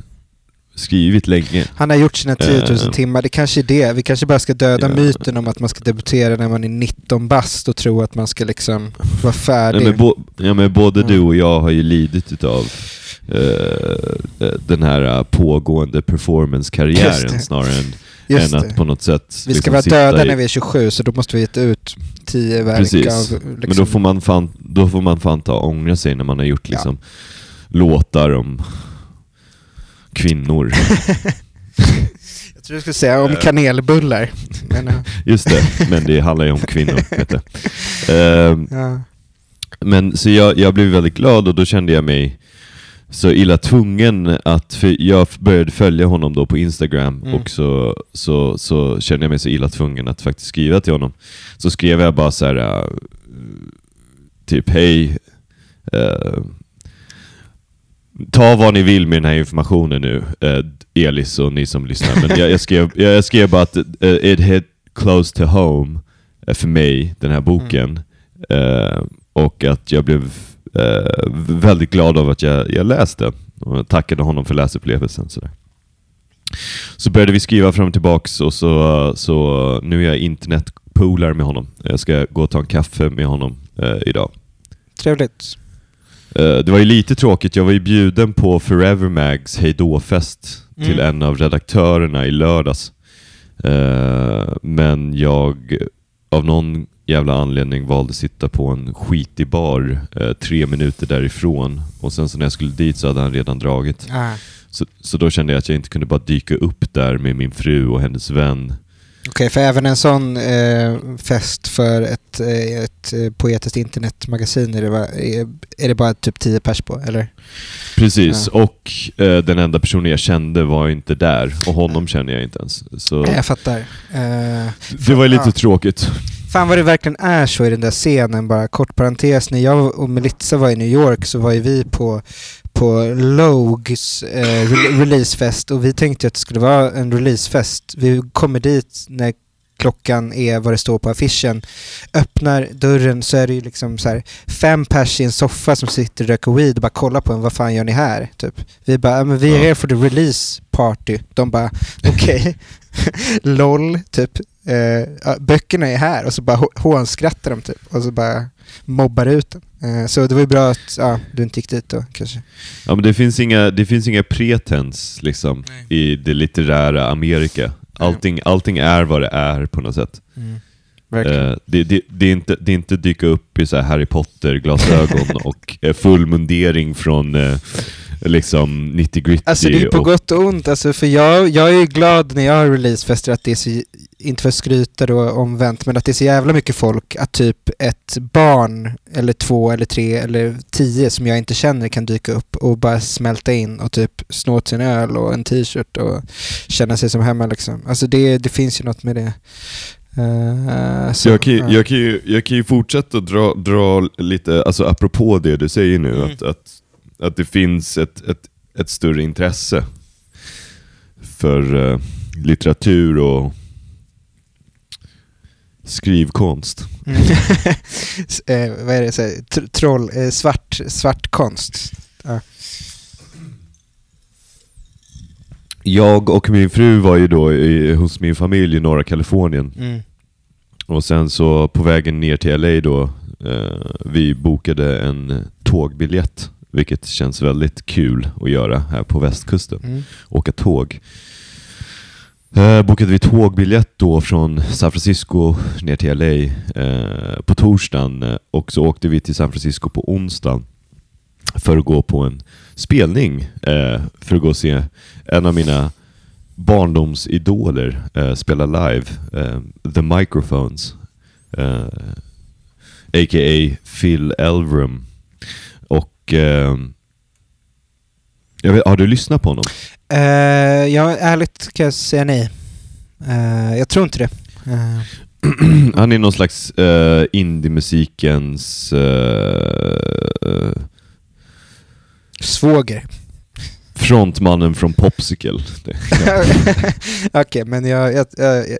skrivit länge. Han har gjort sina 10 000 Eh. timmar, det kanske är det. Vi kanske bara ska döda Ja. myten om att man ska debutera när man är 19 bast och tro att man ska liksom vara färdig. Nej, men, bo, ja, men både Ja. du och jag har ju lidit utav eh, den här eh, pågående performance-karriären snarare än, Just än det. att på något sätt Vi ska liksom vara döda i- när vi är 27 så då måste vi ge ut 10 verk Precis. av... Liksom, Men då får, man fan, då får man fan ta och ångra sig när man har gjort Ja. liksom låtar om kvinnor. Jag tror du skulle säga om Eh. kanelbullar. Men, ja. Just det, men det handlar ju om kvinnor. Vet du. Ehm, ja. Men så jag, jag blev väldigt glad och då kände jag mig så illa tvungen att, för jag började följa honom då på Instagram Mm. och så, så, så kände jag mig så illa tvungen att faktiskt skriva till honom. Så skrev jag bara så här, äh, typ hej, äh, ta vad ni vill med den här informationen nu, äh, Elis och ni som lyssnar. Men jag, jag, skrev, jag, jag skrev bara att äh, it hit close to home för mig, den här boken. Äh, och att jag blev äh, väldigt glad av att jag, jag läste och jag tackade honom för läsupplevelsen. Sådär. Så började vi skriva fram och tillbaks och så, så nu är jag internetpolare med honom. Jag ska gå och ta en kaffe med honom eh, idag. Trevligt. Eh, det var ju lite tråkigt, jag var ju bjuden på Forever Mags hejdå-fest till Mm. en av redaktörerna i lördags. Eh, men jag av någon jävla anledning valde att sitta på en skitig bar eh, tre minuter därifrån. Och sen så när jag skulle dit så hade han redan dragit. Ah. Så, så då kände jag att jag inte kunde bara dyka upp där med min fru och hennes vän. Okej, för även en sån eh, fest för ett, eh, ett eh, poetiskt internetmagasin är det, va, är, är det bara typ 10 pers på, eller? Precis, och eh, den enda personen jag kände var inte där och honom känner jag inte ens. Så Jag fattar. Eh, det var ju lite Ja. tråkigt. Fan vad det verkligen är så i den där scenen, bara kort parentes. När jag och Melitza var i New York så var ju vi på, på Logs eh, re- releasefest och vi tänkte att det skulle vara en releasefest. Vi kommer dit när klockan är vad det står på affischen. Öppnar dörren så är det ju liksom så här fem pers i en soffa som sitter och röker weed och bara kollar på en. Vad fan gör ni här? Typ. Vi bara, "Ja, men vi är här för the release party. De bara, okej. LOL, typ. Eh, böckerna är här och så bara hå- hånskrattar de typ. Och så bara mobbar ut den. Eh, så det var ju bra att ja, du inte gick dit då kanske. Ja, men det finns inga, det finns inga pretens liksom, i det litterära Amerika. Allting, allting är vad det är på något sätt. Verkligen. Eh, det, det, det, är inte, det är inte dyka upp i så här Harry Potter-glasögon och eh, full mundering från eh, liksom 90 gritty. Alltså det är på och, gott och ont, alltså, för jag, jag är ju glad när jag har releasefester att det är så, inte för att skryta då omvänt, men att det är så jävla mycket folk att typ ett barn, eller två, eller tre, eller tio som jag inte känner kan dyka upp och bara smälta in och typ snå åt sin öl och en t-shirt och känna sig som hemma liksom. Alltså det, det finns ju något med det. Eh, Så jag, kan, ju- ja. jag, kan ju, jag kan ju fortsätta dra, dra lite, alltså apropå det du säger nu, Mm. att, att, att det finns ett, ett, ett större intresse för eh, litteratur och skrivkonst. Mm. Eh, vad är det? Så här, tr- troll, eh, svart, svart konst. Ja. Jag och min fru var ju då i, hos min familj i norra Kalifornien. Mm. Och sen så på vägen ner till LA då, eh, vi bokade en tågbiljett. Vilket känns väldigt kul att göra här på västkusten. Mm. Åka tåg. Eh, bokade vi tågbiljett då från San Francisco ner till LA eh, på torsdagen eh, och så åkte vi till San Francisco på onsdagen för att gå på en spelning eh, för att gå och se en av mina barndomsidoler eh, spela live, eh, The Microphones, a.k.a. Phil Elverum. Och eh, vet, har du lyssnat på honom? Eh, ja, ärligt kan jag säga nej. Eh, jag tror inte det. Eh, Han är någon slags uh, indie-musikens... eh, svåger. frontmannen från Popsicle. Okej, men jag, jag,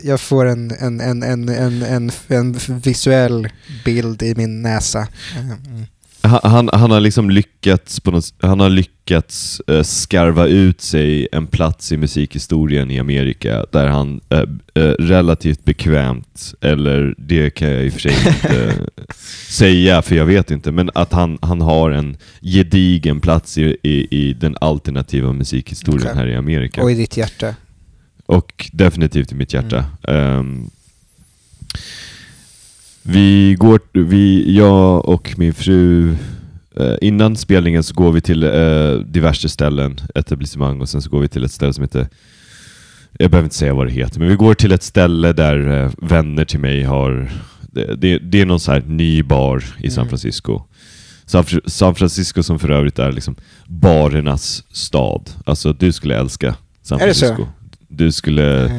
jag, får en, en, en, en, en, en, en visuell bild i min näsa. Mm. Han, han, har liksom lyckats, på något, han har lyckats eh, skarva ut sig en plats i musikhistorien i Amerika där han eh, eh, relativt bekvämt, eller det kan jag i och för sig inte säga för jag vet inte, men att han, han har en gedigen plats i, i, i den alternativa musikhistorien Okej. här i Amerika. Och i ditt hjärta. Och definitivt i mitt hjärta. Ehm, vi går, vi, jag och min fru, eh, innan spelningen så går vi till eh, diverse ställen, etablissemang, och sen så går vi till ett ställe som heter jag behöver inte säga vad det heter, men vi går till ett ställe där eh, vänner till mig har... Det, det, det är någon så här ny bar i San Mm. Francisco. San, Fr- San Francisco som för övrigt är liksom barernas stad. Alltså du skulle älska San Är det så? Francisco. Du skulle... Eh,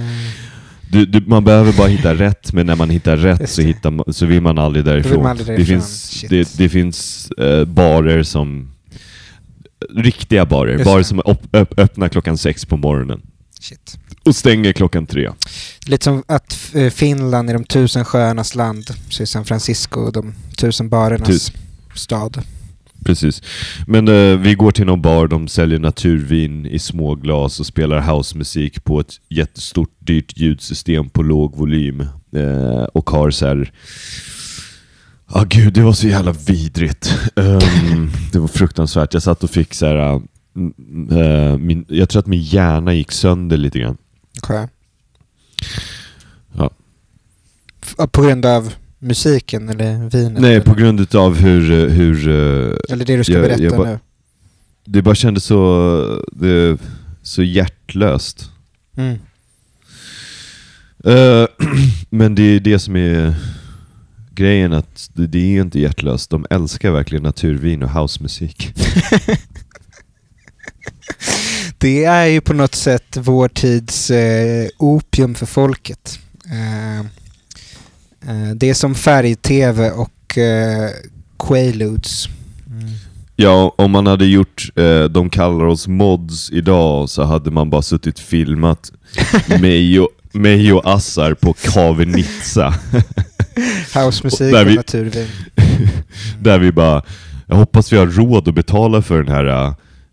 Du, du, man behöver bara hitta rätt, men när man hittar rätt så, det. hittar man, så vill man aldrig därifrån. man aldrig Det därifrån. finns, Shit. det, det finns eh, barer som... Riktiga barer. Just Barer det. som öpp, öpp, öppnar klockan sex på morgonen shit. och stänger klockan tre. Lite som att eh, Finland är de tusen sjöarnas land, så är San Francisco de tusen barernas Tus- stad. Precis. Men eh, vi går till någon bar, de säljer naturvin i små glas och spelar housemusik på ett jättestort dyrt ljudsystem på låg volym. Eh, och har så här... Ja gud, det var så jävla vidrigt. Ehm, det var fruktansvärt. Jag satt och fick så här... eh, min, jag tror att min hjärna gick sönder lite grann. Okay. Ja. På grund av musiken eller vinet? Nej, eller? på grund av hur... hur eh, Eller det du ska jag- berätta jag bara- nu? det bara kändes så... Det, så hjärtlöst. Mm. Eh, men det är det som är grejen, att det, det är inte hjärtlöst. De älskar verkligen naturvin och housemusik. Det är ju på något sätt vår tids eh, opium för folket. Eh, det är som färg-tv och eh, Quaaludes. Mm. Ja, om man hade gjort eh, De kallar oss mods idag så hade man bara suttit filmat mig och, mig och Assar på Kavenitsa. Housemusik Där och vi- naturvin. Där vi bara, jag hoppas vi har råd att betala för den här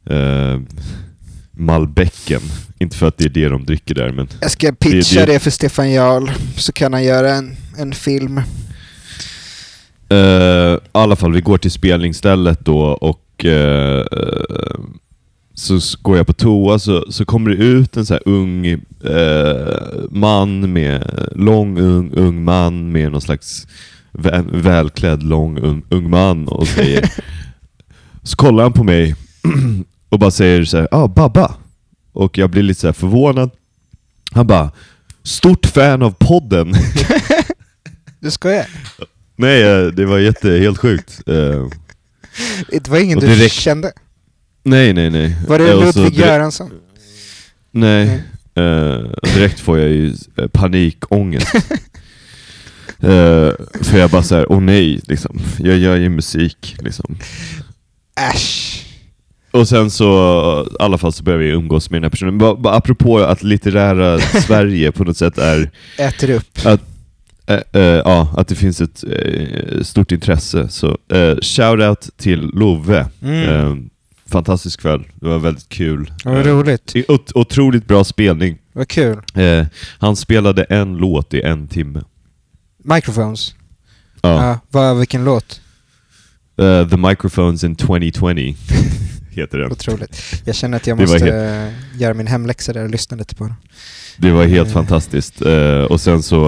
eh, Malbecken. Inte för att det är det de dricker där, men Jag ska pitcha Det- det, det- för Stefan Jarl så kan han göra en, en film. Eh, I alla fall, vi går till spelningsstället då och eh, så går jag på toa så, så kommer det ut en så ung eh, man med, lång ung, ung man med någon slags vä, välklädd lång ung, ung man och säger Så kollar han på mig och bara säger så här, ah Babba. Och jag blir lite så förvånad. Han bara, stort fan av podden. Du skojar? Nej, eh, det var jätte, helt sjukt. Eh, Det var ingen Och du direkt- kände? nej, nej, nej. Var det Eh, Ludvig direkt- Göransson? Nej. Eh, och direkt får jag ju panikångest. Eh, för jag bara såhär, åh nej, liksom. jag gör ju musik. Liksom. Äsch. Och sen så, i alla fall så börjar vi umgås med den här personen. Bara apropå att litterära Sverige på något sätt är, Äter upp. eh, eh, ja, att det finns ett eh, stort intresse. Så shout-out till Love. Mm. Fantastisk kväll, det var väldigt kul. Vad roligt. ot- otroligt bra spelning. Vad kul. Han spelade en låt i en timme. Microphones. Ja. Ja. vad, vilken låt? Eh, The Microphones in 2020 heter den. Otroligt. Jag känner att jag måste eh, göra min hemläxa där och lyssna lite på den. Det var helt Eh. fantastiskt. Eh, och sen så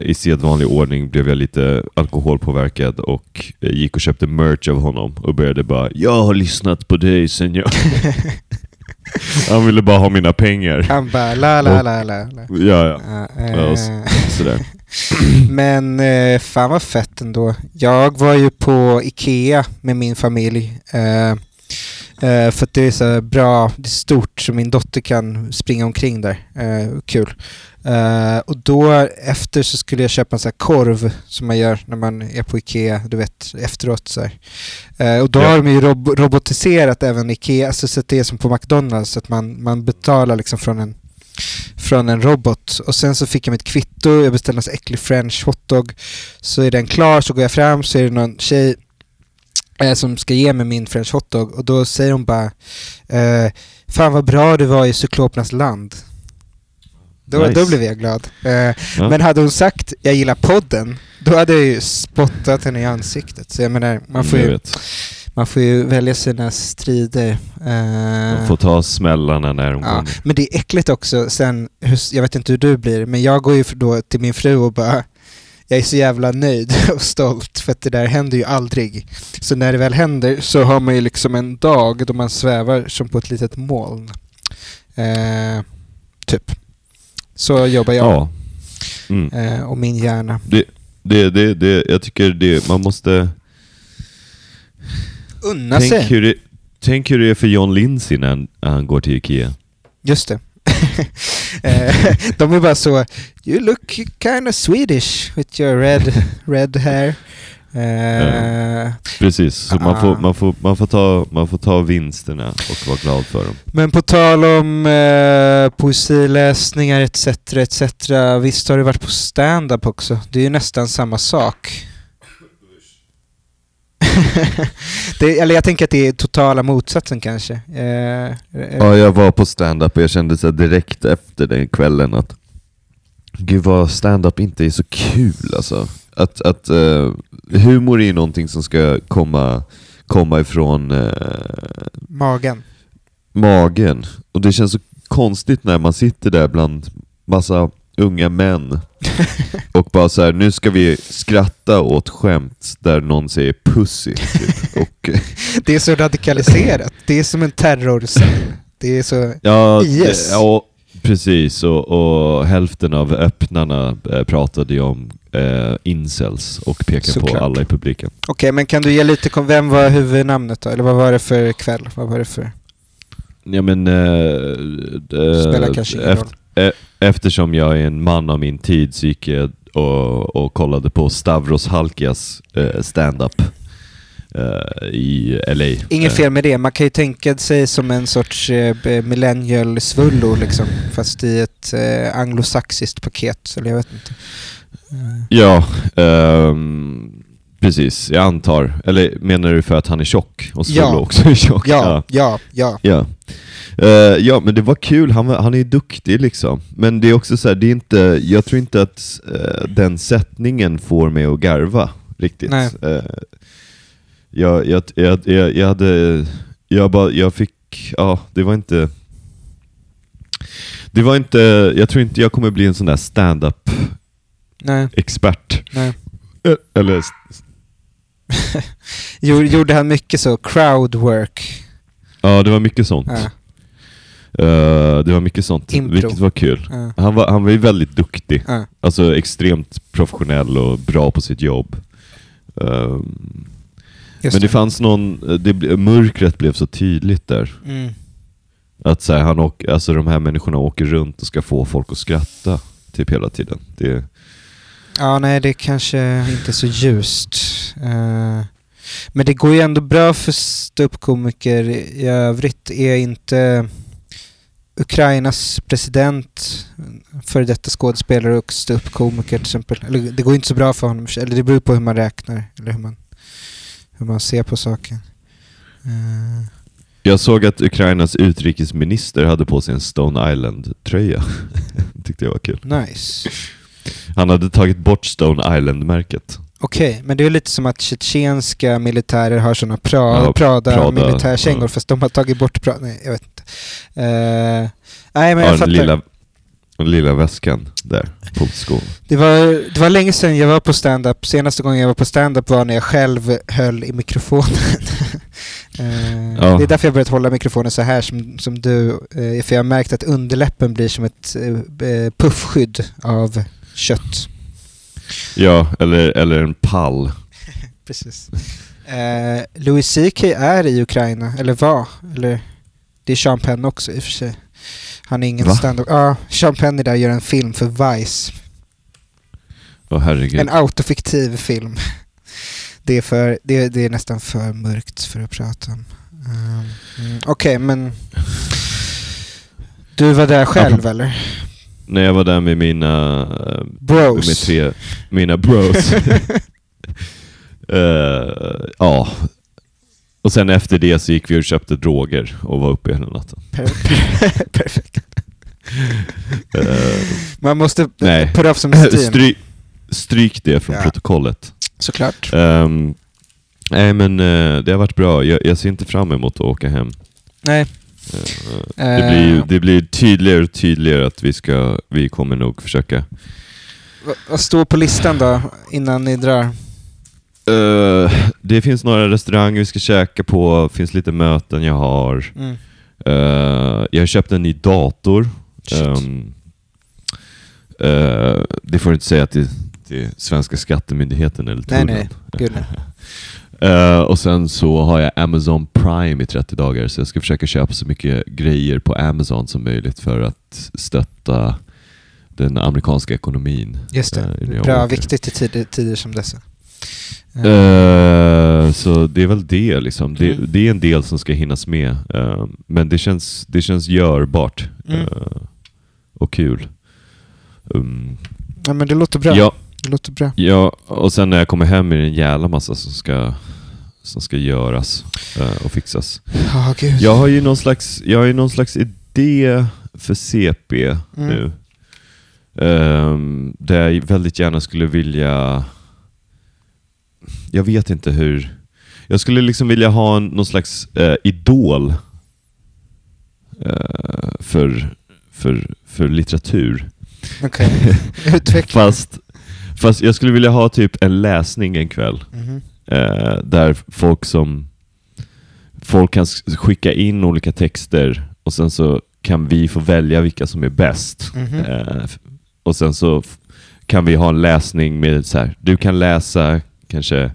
eh, i sedvanlig ordning blev jag lite alkoholpåverkad och gick och köpte merch av honom och började bara Jag har lyssnat på dig sen jag... Han ville bara ha mina pengar. Han bara la la la la. Ja, ja. Ja, Sådär. Men eh, fan vad fett ändå. Jag var ju på Ikea med min familj. Eh, eh, för att det är så bra, det är stort så min dotter kan springa omkring där. Eh, kul. Eh, och då efter så skulle jag köpa en sån här korv som man gör när man är på Ikea, du vet efteråt så här. Eh, och då Ja. har de ju rob- robotiserat även Ikea, alltså så att det är som på McDonalds, så att man, man betalar liksom från en från en robot och sen så fick jag mitt kvitto, jag beställde en sån äcklig french hotdog så är den klar, så går jag fram så är det någon tjej som ska ge mig min french hotdog och då säger hon bara eh, Fan vad bra du var i cyklopernas land. Då, Nice. då blev jag glad. Eh, Ja. Men hade hon sagt jag gillar podden, då hade jag ju spottat henne i ansiktet. Så jag menar, man får Jag ju, vet. man får ju välja sina strider. Eh, De får ta smällarna när de Ja, kommer. men det är äckligt också sen, jag vet inte hur du blir, men jag går ju då till min fru och bara jag är så jävla nöjd och stolt för att det där händer ju aldrig. Så när det väl händer så har man ju liksom en dag då man svävar som på ett litet moln. Eh, typ. Så jobbar jag Ja. Mm. eh, och min hjärna. Det, det, det, jag tycker det, man måste... Unna Tänk sig. hur, det, tänk hur det är för John Lindsay när han, när han går till Ikea. Just det. Eh, De är bara så, you look kind of Swedish with your red, red hair. Eh, Precis, så man, Ah. får, man, får, man, får ta, man får ta vinsterna och vara glad för dem. Men på tal om eh, poesiläsningar etc. etc. Visst har du varit på stand-up också? Det är ju nästan samma sak. det, eller jag tänker att det är totala motsatsen kanske. Eh, eh, Ja, jag var på stand-up och jag kände så direkt efter den kvällen att Gud vad stand-up inte är så kul alltså. Att, att eh, humor är ju någonting som ska komma, komma ifrån eh, Magen. magen. Och det känns så konstigt när man sitter där bland massa unga män och bara så här, nu ska vi skratta åt skämt där någon säger pussy. Typ. Och, Det är så radikaliserat. Det är som en terrorcell. Det är så... ja, IS. det- ja, precis. Och, och hälften av öppnarna eh, pratade ju om eh, incels och pekade Såklart. på alla i publiken. Okej, men kan du ge lite Vem var huvudnamnet då? Eller vad var det för kväll? Vad var det för... Ja men... Eh, Spelar eh, kanske ingen roll. Eh, eftersom jag är en man av min tid så gick jag och, och kollade på Stavros Halkias eh, stand-up eh, i LA. Inget Eh, fel med det. Man kan ju tänka sig som en sorts eh, b- millennial svullo liksom. Fast i ett eh, anglosaxiskt paket. Eller jag vet inte. Ja, ehm, precis. Jag antar. Eller menar du för att han är tjock? Och Svullo Ja. också är tjock? ja, ja, ja. Ja. Eh, ja, men det var kul. Han, han är duktig liksom. Men det är också så här, det är inte, jag tror inte att eh, den sättningen får mig att garva riktigt. Nej. Eh, jag, jag, jag, jag, jag hade, jag bara, jag fick, ja, det var inte, det var inte, jag tror inte jag kommer bli en sån där stand-up Nej, expert. nej. Eller, Gjorde- han mycket så crowd work? ja det var mycket sånt. Ja, Eh, det var mycket sånt, Impro. vilket var kul. ja, Han var, han var ju väldigt duktig. ja. Alltså extremt professionell och bra på sitt jobb. Just men det fanns någon, det, mörkret blev så tydligt där. Mm. Att så här, han åk, alltså de här människorna åker runt och ska få folk att skratta typ hela tiden. Det, Ja, nej, det kanske inte är så ljust. Eh, men det går ju ändå bra för ståuppkomiker i övrigt. Är inte Ukrainas president före detta skådespelare och ståuppkomiker till exempel? Eller det går inte så bra för honom. Eller det beror på hur man räknar. Eller hur man, hur man ser på saken. Eh, jag såg att Ukrainas utrikesminister hade på sig en Stone Island-tröja. tyckte jag var kul. nice. Han hade tagit bort Stone Island-märket. Okej, men det är lite som att tjetjenska militärer har sådana pra, Ja, Prada, Prada, militärkängor ja. fast de har tagit bort Prada. Nej, jag vet inte. Eh, nej, men Ja, jag fattar. lilla, den lilla väskan där på skon. Det, var, det var länge sedan jag var på stand-up. Senaste gången jag var på stand-up var när jag själv höll i mikrofonen. Eh, Ja. Det är därför jag börjat hålla mikrofonen så här som, som du. eh, för jag har märkt att underläppen blir som ett puffskydd av kött. Ja, eller, eller en pall. Precis. Eh, Louis CK är i Ukraina, eller var. Eller, det är Sean Penn också i och för sig. Han är ingen Va? stand-up. Ja, Sean Penn är där och gör en film för Vice. Åh herregud. En autofiktiv film. Det är, för, det, det är nästan för mörkt för att prata om. Um, Okej, men... Du var där själv Ja, eller? När jag var där med mina, eh, Bros. med tre, mina bros. Eh, ja. Och sen efter det så gick vi och köpte droger och var uppe hela natten. Per, per, perfekt. Eh, Man måste Nej. put off some steam. stry, stryk det från Ja. protokollet. Såklart. Ehm, nej men eh, det har varit bra. Jag, jag ser inte fram emot att åka hem. Nej. Eh, det, blir, det blir tydligare och tydligare att vi, ska, vi kommer nog försöka vad- står på listan då, innan ni drar? Eh, det finns några restauranger vi ska käka på, finns lite möten jag har. Mm. Eh, jag har köpt en ny dator. Eh, det får du inte säga till, till svenska skattemyndigheten eller Nej, tullen. nej. Gud, nej. Eh, och sen så har jag Amazon Prime i 30 dagar, så jag ska försöka köpa så mycket grejer på Amazon som möjligt för att stötta den amerikanska ekonomin. Just det. jag Bra, viktigt i tider, tider som dessa. Eh, så det är väl det liksom. Det, Mm. det är en del som ska hinnas med. Men det känns, det känns görbart Mm. och kul. Um, ja, men det låter bra. ja, Det låter bra. ja, och sen när jag kommer hem är det en jävla massa som ska, som ska göras eh, och fixas. Gud. Jag har ju någon slags, jag har ju någon slags idé för CP Mm. nu. Ehm, där jag väldigt gärna skulle vilja... Jag vet inte hur... Jag skulle liksom vilja ha en, någon slags eh, idol eh, för, för, för litteratur. Okej. Utveckla. Fast, fast jag skulle vilja ha typ en läsning en kväll. Mhm. Eh, där folk som folk kan skicka in olika texter och sen så kan vi få välja vilka som är bäst. Mhm. Eh, f- och sen så kan vi ha en läsning med så här, du kan läsa kanske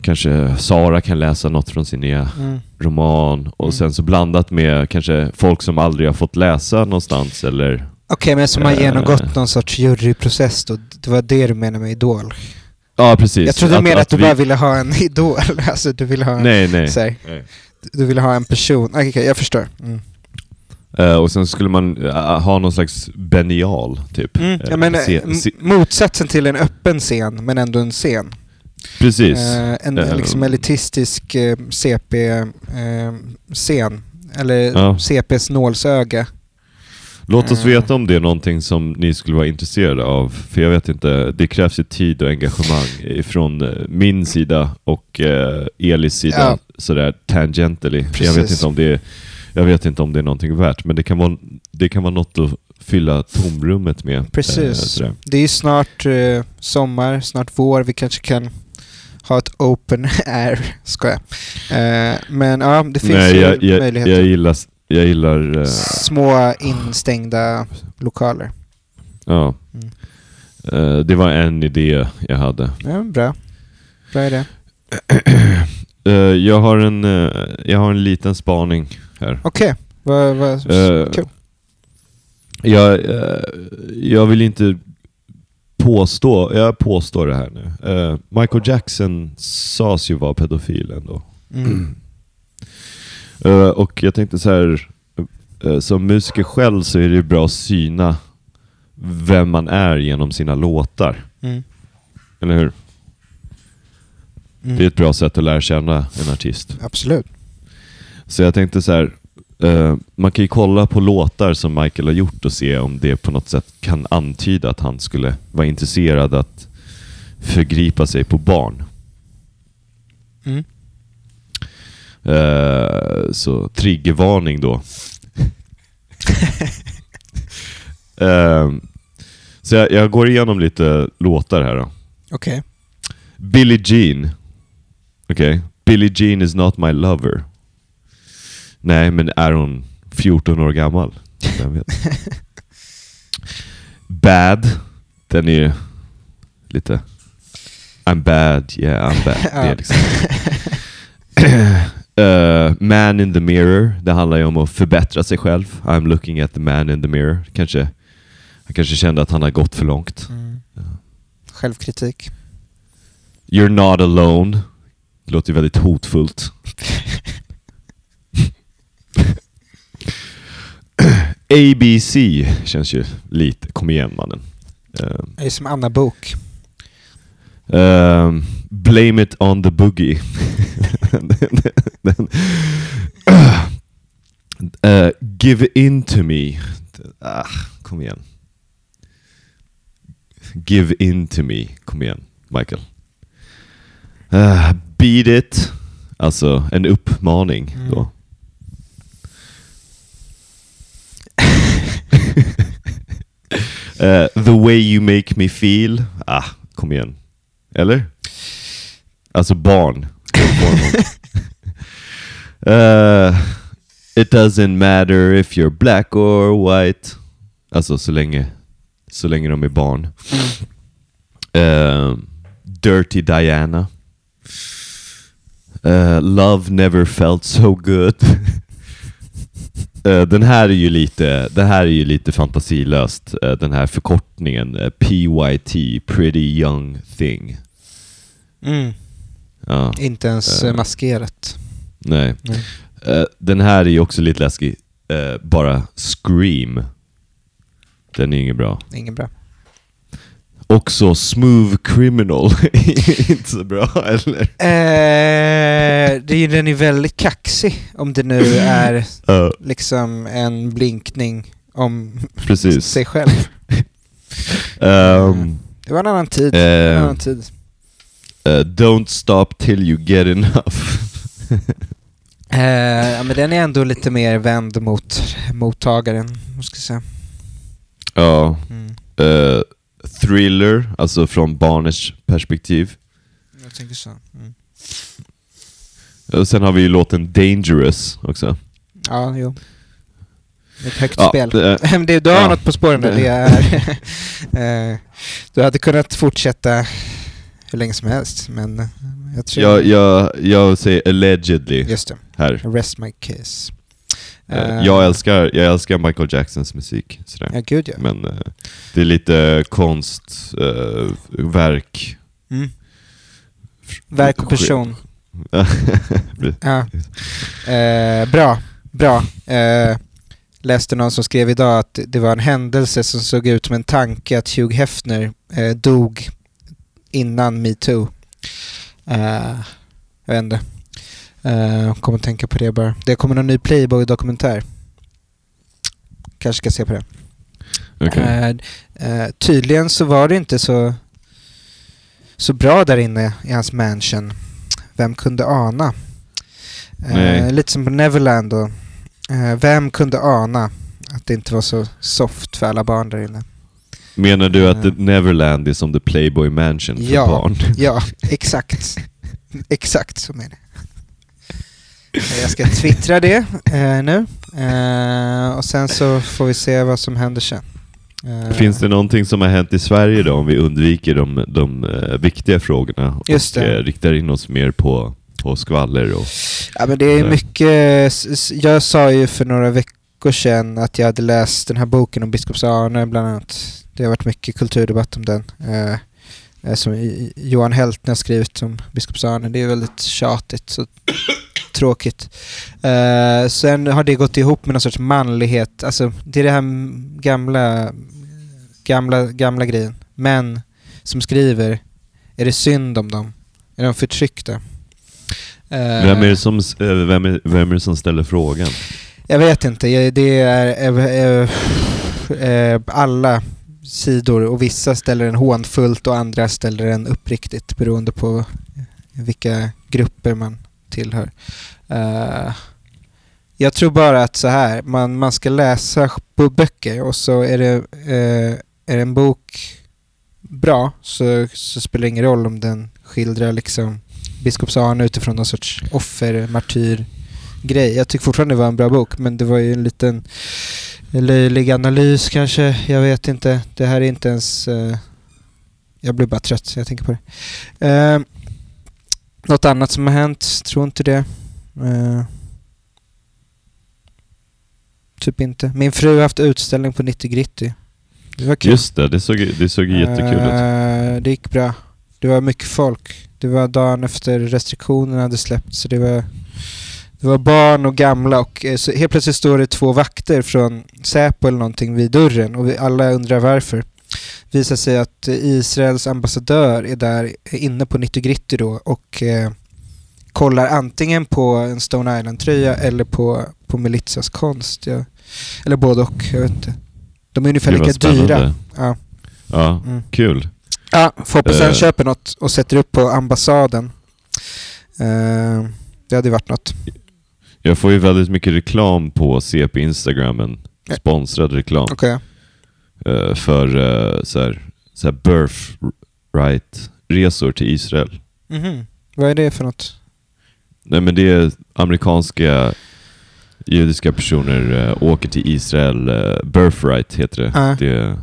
Kanske Sara kan läsa något från sin nya Mm. roman och Mm. sen så blandat med kanske folk som aldrig har fått läsa någonstans eller Okej, men som har Eh. genomgått någon sorts juryprocess då. Det var det du menade med idol. Ja precis. Jag trodde mer att, du vi- bara ville ha en idol. Alltså du ville ha en, Nej nej. här, nej. du ville ha en person. Okej, okej, jag förstår. Mm. Eh, och sen skulle man eh, ha någon slags benial, typ. Mm. Eh, Ja, men, se- se- m- motsatsen till en öppen scen, men ändå en scen. precis. Eh, en liksom elitistisk CP-scen. Eller Ja. CPs nålsöga. Låt oss eh. veta om det är någonting som ni skulle vara intresserade av. För jag vet inte, det krävs ju tid och engagemang från eh, min sida och eh, Elis sida, Ja. sådär tangentially. Jag vet, inte om det är, jag vet inte om det är någonting värt, men det kan vara, det kan vara något att fylla tomrummet med. eh, Precis. sådär. Det är snart eh, sommar, snart vår. Vi kanske kan ha ett open air. Eh, men ja, det finns Nej, ju jag, jag, möjligheter. jag gillar, jag gillar eh, Små instängda lokaler. ja. Mm. Eh, det var en idé jag hade. Ja, bra. Bra idé. Eh, jag, har en, eh, jag har en liten spaning här. Okej, vad, vad, Eh, kul. Jag, eh, jag vill inte påstå, jag påstår det här nu. Eh, Michael Jackson sades ju vara pedofil ändå. Mm. Eh, och jag tänkte så här, eh, som musiker själv så är det ju bra att syna vem man är genom sina låtar. Mm. Eller hur? Mm. Det är ett bra sätt att lära känna en artist. Absolut. Så jag tänkte så här, eh, man kan ju kolla på låtar som Michael har gjort och se om det på något sätt kan antyda att han skulle vara intresserad att förgripa sig på barn. Mm. Eh, så triggervarning då. Eh, så jag, jag går igenom lite låtar här då. Okej. Billie Jean. Okej. Billie Jean is not my lover. Nej, men är hon 14 år gammal? Vem vet? Bad. Den är ju lite... I'm bad, yeah I'm bad. Det är liksom. Eh, man in the mirror. Det handlar ju om att förbättra sig själv. I'm looking at the man in the mirror. Kanske, han kanske kände att han har gått för långt. Mm. Självkritik. You're not alone. Det låter ju väldigt hotfullt. ABC känns ju lite... Kom igen mannen. Uh, Det är som Anna Bok. um, blame it on the boogie. Den- den- Uh, give in to me. Ah, kom igen. Give in to me. Kom igen, Michael. Uh, beat it. Alltså en uppmaning Mm. då. Uh, the way you make me feel. Ah, kom igen. Eller? Alltså barn. uh, it doesn't matter if you're black or white. Alltså så länge, så länge de är barn. Uh, Dirty Diana. Uh, love never felt so good. Den här är ju lite, det här är ju lite fantasilöst. den här förkortningen PYT, Pretty Young Thing. Mm. Ja, Inte ens eh, maskerat. nej. Nej. Eh, den här är ju också lite läskig. Eh, bara Scream. Den är inget bra. Inget bra. Också Smooth Criminal. inte så bra, eller? Eh, det är den är väldigt kaxig om det nu är Ja, liksom en blinkning om precis. sig själv. Ehm, Det var en annan tid. En eh, annan tid. Eh, don't stop till you get enough. Eh, ja, men den är ändå lite mer vänd mot mottagaren, måste jag säga. ja. Mm. Eh, thriller, alltså från barnets perspektiv. Jag tänker så. Mm. Och sen har vi ju låten Dangerous också. Ja, jo. Ett högt Ja, spel. det är- du har ja. något på spåren där. Det är, du hade kunnat fortsätta hur länge som helst, men jag tror... jag, jag, jag säger allegedly Just det. här. Rest my case. Eh, Eh, jag, älskar, jag älskar Michael Jacksons musik. Sådär. Ja, gud ja. Men eh, det är lite konstverk. Uh. Mm. Verk och person. Ja. Bra, bra. Läste någon som skrev idag att det var en händelse som såg ut som en tanke att Hugh Hefner dog innan metoo. Eh, jag vet inte. Eh, kommer att tänka på det bara. Det kommer någon ny Playboy-dokumentär. Kanske ska se på det. Okej. Eh, eh, tydligen så var det inte så, så bra där inne i hans mansion. Vem kunde ana? Lite som på Neverland då. Vem kunde ana att det inte var så soft för alla barn där inne? Menar du att the Neverland är som the Playboy Mansion för Ja. barn? Ja, exakt. exakt så är det. Eh, Jag ska twittra det eh, nu. Eh, och sen så får vi se vad som händer sen. Eh, Finns det någonting som har hänt i Sverige då om vi undviker de, de eh, viktiga frågorna Just och riktar in oss mer på, på skvaller och... Ja men det är mycket, jag sa ju för några veckor sedan att jag hade läst den här boken om biskops Arne bland annat. Det har varit mycket kulturdebatt om den. Eh, eh, som Johan Heltner har skrivit om biskops Arne. Det är väldigt tjatigt så tråkigt. Eh, sen har det gått ihop med någon sorts manlighet. Alltså det är det här gamla, gamla, gamla grejen. Män som skriver, är det synd om dem? Är de förtryckta? Eh, Vem är, det som, eh, vem, är, vem är det som ställer frågan? Jag vet inte. Det är eh, eh, alla sidor och vissa ställer den hånfullt och andra ställer den uppriktigt beroende på vilka grupper man tillhör. Uh, jag tror bara att så här, man, man ska läsa böcker och så är det, uh, är en bok bra så, så spelar det ingen roll om den skildrar liksom biskops Arne utifrån någon sorts offer, martyr grej. Jag tycker fortfarande det var en bra bok men det var ju en liten löjlig analys kanske. Jag vet inte. Det här är inte ens... eh, jag blir bara trött så jag tänker på det. Uh, något annat som har hänt? Tror inte det. Eh, typ inte. Min fru har haft utställning på 90 Gritty. Det var kul. Just det, det såg, det såg jättekul ut. Eh, Det gick bra. Det var mycket folk. Det var dagen efter restriktionerna hade släppts så det var, det var barn och gamla och eh, så helt plötsligt står det två vakter från Säpo eller någonting vid dörren och vi alla undrar varför. Visar sig att eh, Israels ambassadör är där är inne på 90 Gritty då och eh, kollar antingen på en Stone Island-tröja eller på, på Melitsas konst. Ja. Eller både och, jag vet inte. De är ungefär lika dyra. spännande. Ja. Ja, Mm. kul. Ja, får hoppas han Eh. köper något och sätter upp på ambassaden. Eh, det hade varit något. Jag får ju väldigt mycket reklam på CP Instagramen. Sponsrad reklam. Okej. eh, för uh, så här, så här birthright-resor till Israel. Mhm. Vad är det för något? Nej men det är amerikanska judiska personer uh, åker till Israel, uh, birthright heter det. Ja. det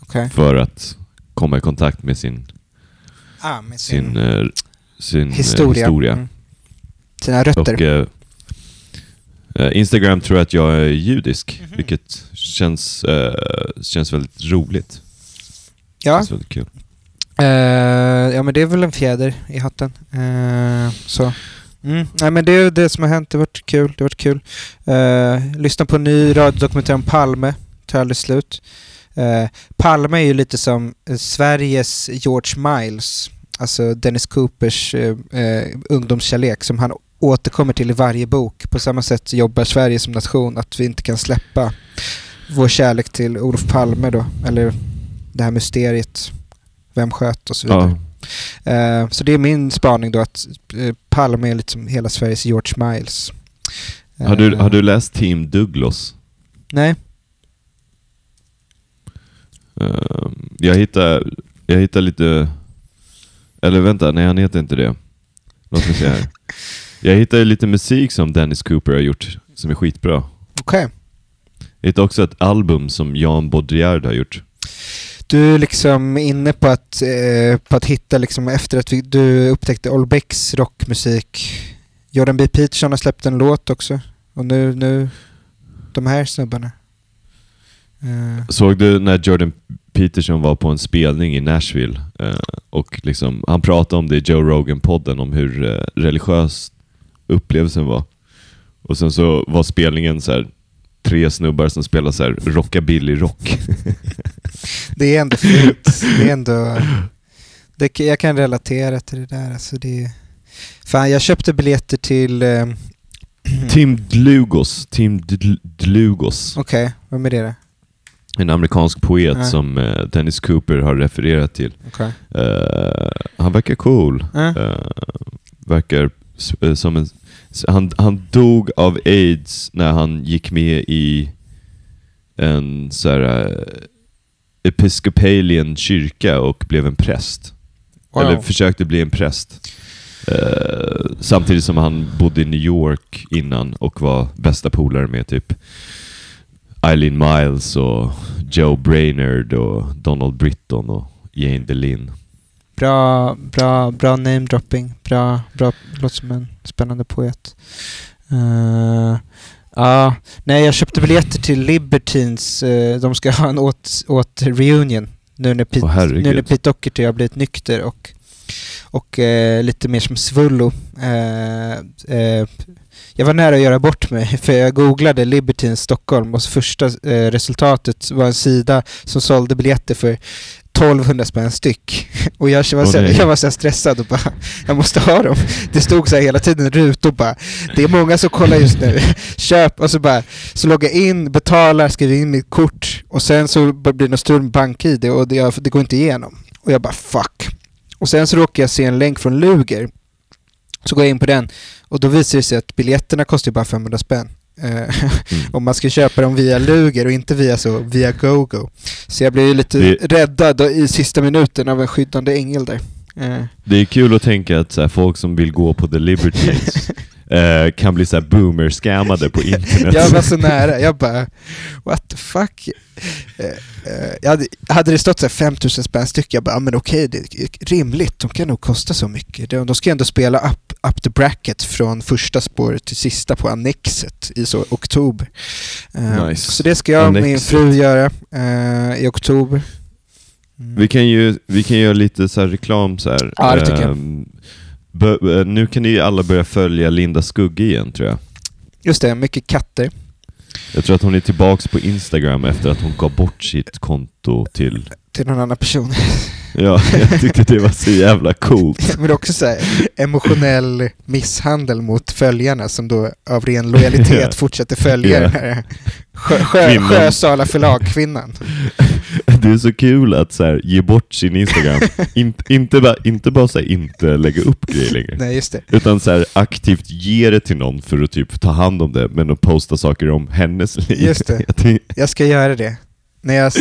Okej. för att komma i kontakt med sin, Ah, med sin, sin eh, historia. historia. Mm. Sina rötter. Och, Instagram tror att jag är judisk, Mhm. vilket känns, eh, känns väldigt roligt. ja. Känns väldigt kul. Eh, ja men det är väl en fjäder i hatten. Eh, så. Mm. Nej men det är det som har hänt, det har varit kul. Det har varit kul. Uh, lyssna på en ny radiodokumentär om Palme, tar aldrig slut. Eh, Palme är ju lite som eh, Sveriges George Miles, alltså Dennis Coopers uh, ungdomskärlek som han återkommer till i varje bok. På samma sätt jobbar Sverige som nation, att vi inte kan släppa vår kärlek till Olof Palme då, eller det här mysteriet vem sköt och så vidare. Ja. Eh, så det är min spaning då att uh, Palme är lite som hela Sveriges George Miles. Har, du, Eh, har du läst Team Douglas? Nej. Eh, jag hittar, jag hittar lite... Eller vänta, nej han heter inte det. Låt mig se här. Jag hittade lite musik som Dennis Cooper har gjort som är skitbra. Okej. Jag hittade också ett album som Jan Baudrillard har gjort. Du är liksom inne på att, eh, på att hitta liksom efter att vi, du upptäckte Olbecks rockmusik. Jordan B. Peterson har släppt en låt också. Och nu, nu de här snubbarna. Eh, Såg du när Jordan Peterson var på en spelning i Nashville? Eh, och liksom, han pratade om det i Joe Rogan-podden, om hur eh, religiös upplevelsen var. Och sen så var spelningen så här tre snubbar som spelar så här rockabilly-rock. det är ändå fint. Det är ändå... Det, jag kan relatera till det där. Alltså det, fan, jag köpte biljetter till... Eh, Tim Dlugos. Tim Dl- Dlugos. Okej, vem är det då? En amerikansk poet Ja. som eh, Dennis Cooper har refererat till. Okej. Eh, han verkar cool. Ja. Eh, verkar som en... Han, han dog av aids när han gick med i en så här, eh, episcopalian kyrka och blev en präst. Wow. Eller försökte bli en präst. Eh, samtidigt som han bodde i New York innan och var bästa polare med typ Eileen Miles och Joe Brainerd och Donald Britton och Jane DeLin. Bra, bra, bra namedropping. Bra, bra, låter som en spännande poet. Eh, Ja, nej jag köpte biljetter till Libertines. eh, de ska ha en åt, åt reunion. Nu när Pete, herregud. nu när Pete Doherty har blivit nykter och, och eh, lite mer som svullo. Eh, eh, jag var nära att göra bort mig för jag googlade Libertines Stockholm och första eh, resultatet var en sida som sålde biljetter för 1200 spänn styck. Och jag var, så, jag var så stressad och bara, jag måste ha dem. Det stod så här hela tiden rutor bara, det är många som kollar just nu. Köp och så bara, så loggar jag in, betalar, skriver in mitt kort och sen så blir det något strul med bank-id och det, det går inte igenom. Och jag bara fuck. Och sen så råkar jag se en länk från Luger. Så går jag in på den och då visar det sig att biljetterna kostar bara 500 spänn. Eh, Om man ska köpa dem via Luger och inte via så via GoGo. Så jag blev ju lite Det- räddad i sista minuten av en skyddande ängel där. Eh, Det är kul att tänka att så här, folk som vill gå på The Libertines eh, kan bli så här boomer-scammade på internet. Jag var så nära, jag bara what the fuck. Eh, eh, jag hade, hade det stått så här 5000 spänn styck, jag bara, men okej, det är rimligt, de kan nog kosta så mycket. De, de ska ändå spela up, up the bracket från första spåret till sista på Annexet i så oktober. Eh, Nice. Så det ska jag och min fru göra eh, i oktober. Mm. Vi kan ju vi kan göra lite så reklam så här. Ja, det tycker jag. Eh, nu kan ni alla börja följa Linda Skugge igen tror jag. Just det, mycket katter. Jag tror att hon är tillbaks på Instagram efter att hon gav bort sitt konto till... till någon annan person. Ja, jag tyckte det var så jävla coolt. Men också så här, emotionell misshandel mot följarna som då av ren lojalitet Ja. fortsätter följa Ja. den här sjö, sjö. Sjösala förlag-kvinnan. Det är så kul att så här, ge bort sin Instagram. In, inte bara, inte bara så här, inte lägga upp grejer längre. Nej, just det. Utan så här, aktivt ge det till någon för att typ ta hand om det, men att posta saker om hennes liv. Just det. Jag ska göra det. Nej, jag,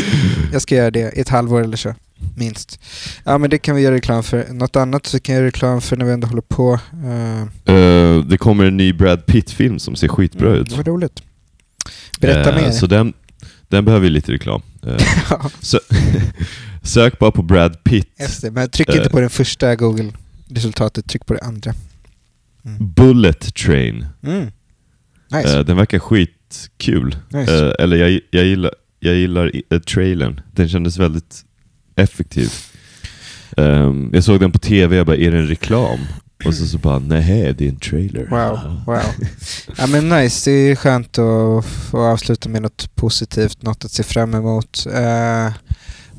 jag ska göra det i ett halvår eller så. Minst. Ja, men det kan vi göra reklam för. Något annat så kan jag göra reklam för när vi ändå håller på. Uh, Eh, det kommer en ny Brad Pitt-film som ser skitbra ut. Vad roligt. Berätta Eh, mer. Så den, den behöver lite reklam. Eh, sö sök bara på Brad Pitt. det. Men tryck inte Eh. på den första Google-resultatet, tryck på det andra. Mm. Bullet Train. Mm. Nice. Eh, den verkar skitkul. nice. Eller jag, jag gillar, jag gillar eh, trailern. Den kändes väldigt effektiv. Ehm, jag såg den på tv, jag bara, är det en reklam? Och så, så bara, nej det är en trailer. Wow, wow. Ja men nice, det är skönt att få avsluta med något positivt, något att se fram emot. Eh,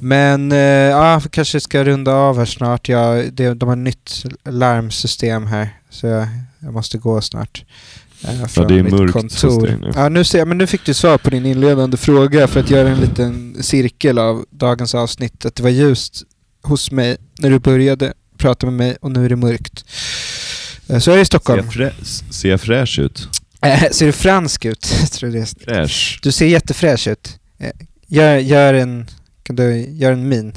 men eh, ja, kanske ska runda av här snart. Jag, det, de har nytt larmsystem här, så jag, jag måste gå snart. eh, från det är mitt mörkt dig nu. Ja, nu, ser jag, men nu fick du svar på din inledande fråga för att göra en liten cirkel av dagens avsnitt. Att det var ljust hos mig när du började prata med mig och nu är det mörkt. Eh, Så är det i Ser Stockholm. jag, frä, ser jag fräsch ut? Eh, ser du fransk ut? Tror det. Fräsch? Du ser jättefräsch ut. Eh, Gör, gör en... Kan du göra en min?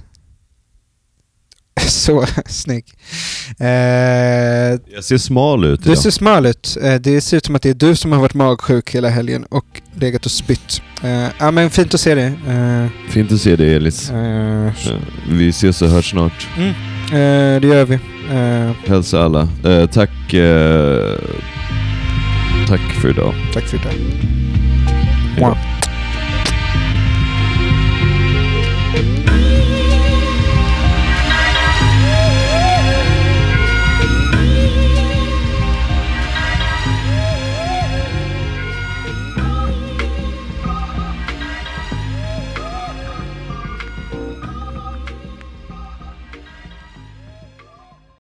Så snygg. Eh, jag ser smal ut idag. Du ser smal ut. Eh, det ser ut som att det är du som har varit magsjuk hela helgen och legat och spytt. Eh, ja men fint att se dig. Eh, fint att se dig Elis. Eh, vi ses och hörs snart. Mm. Eh, det gör vi. Hälsa alla. tack, tack för idag. Tack för idag. Hejdå.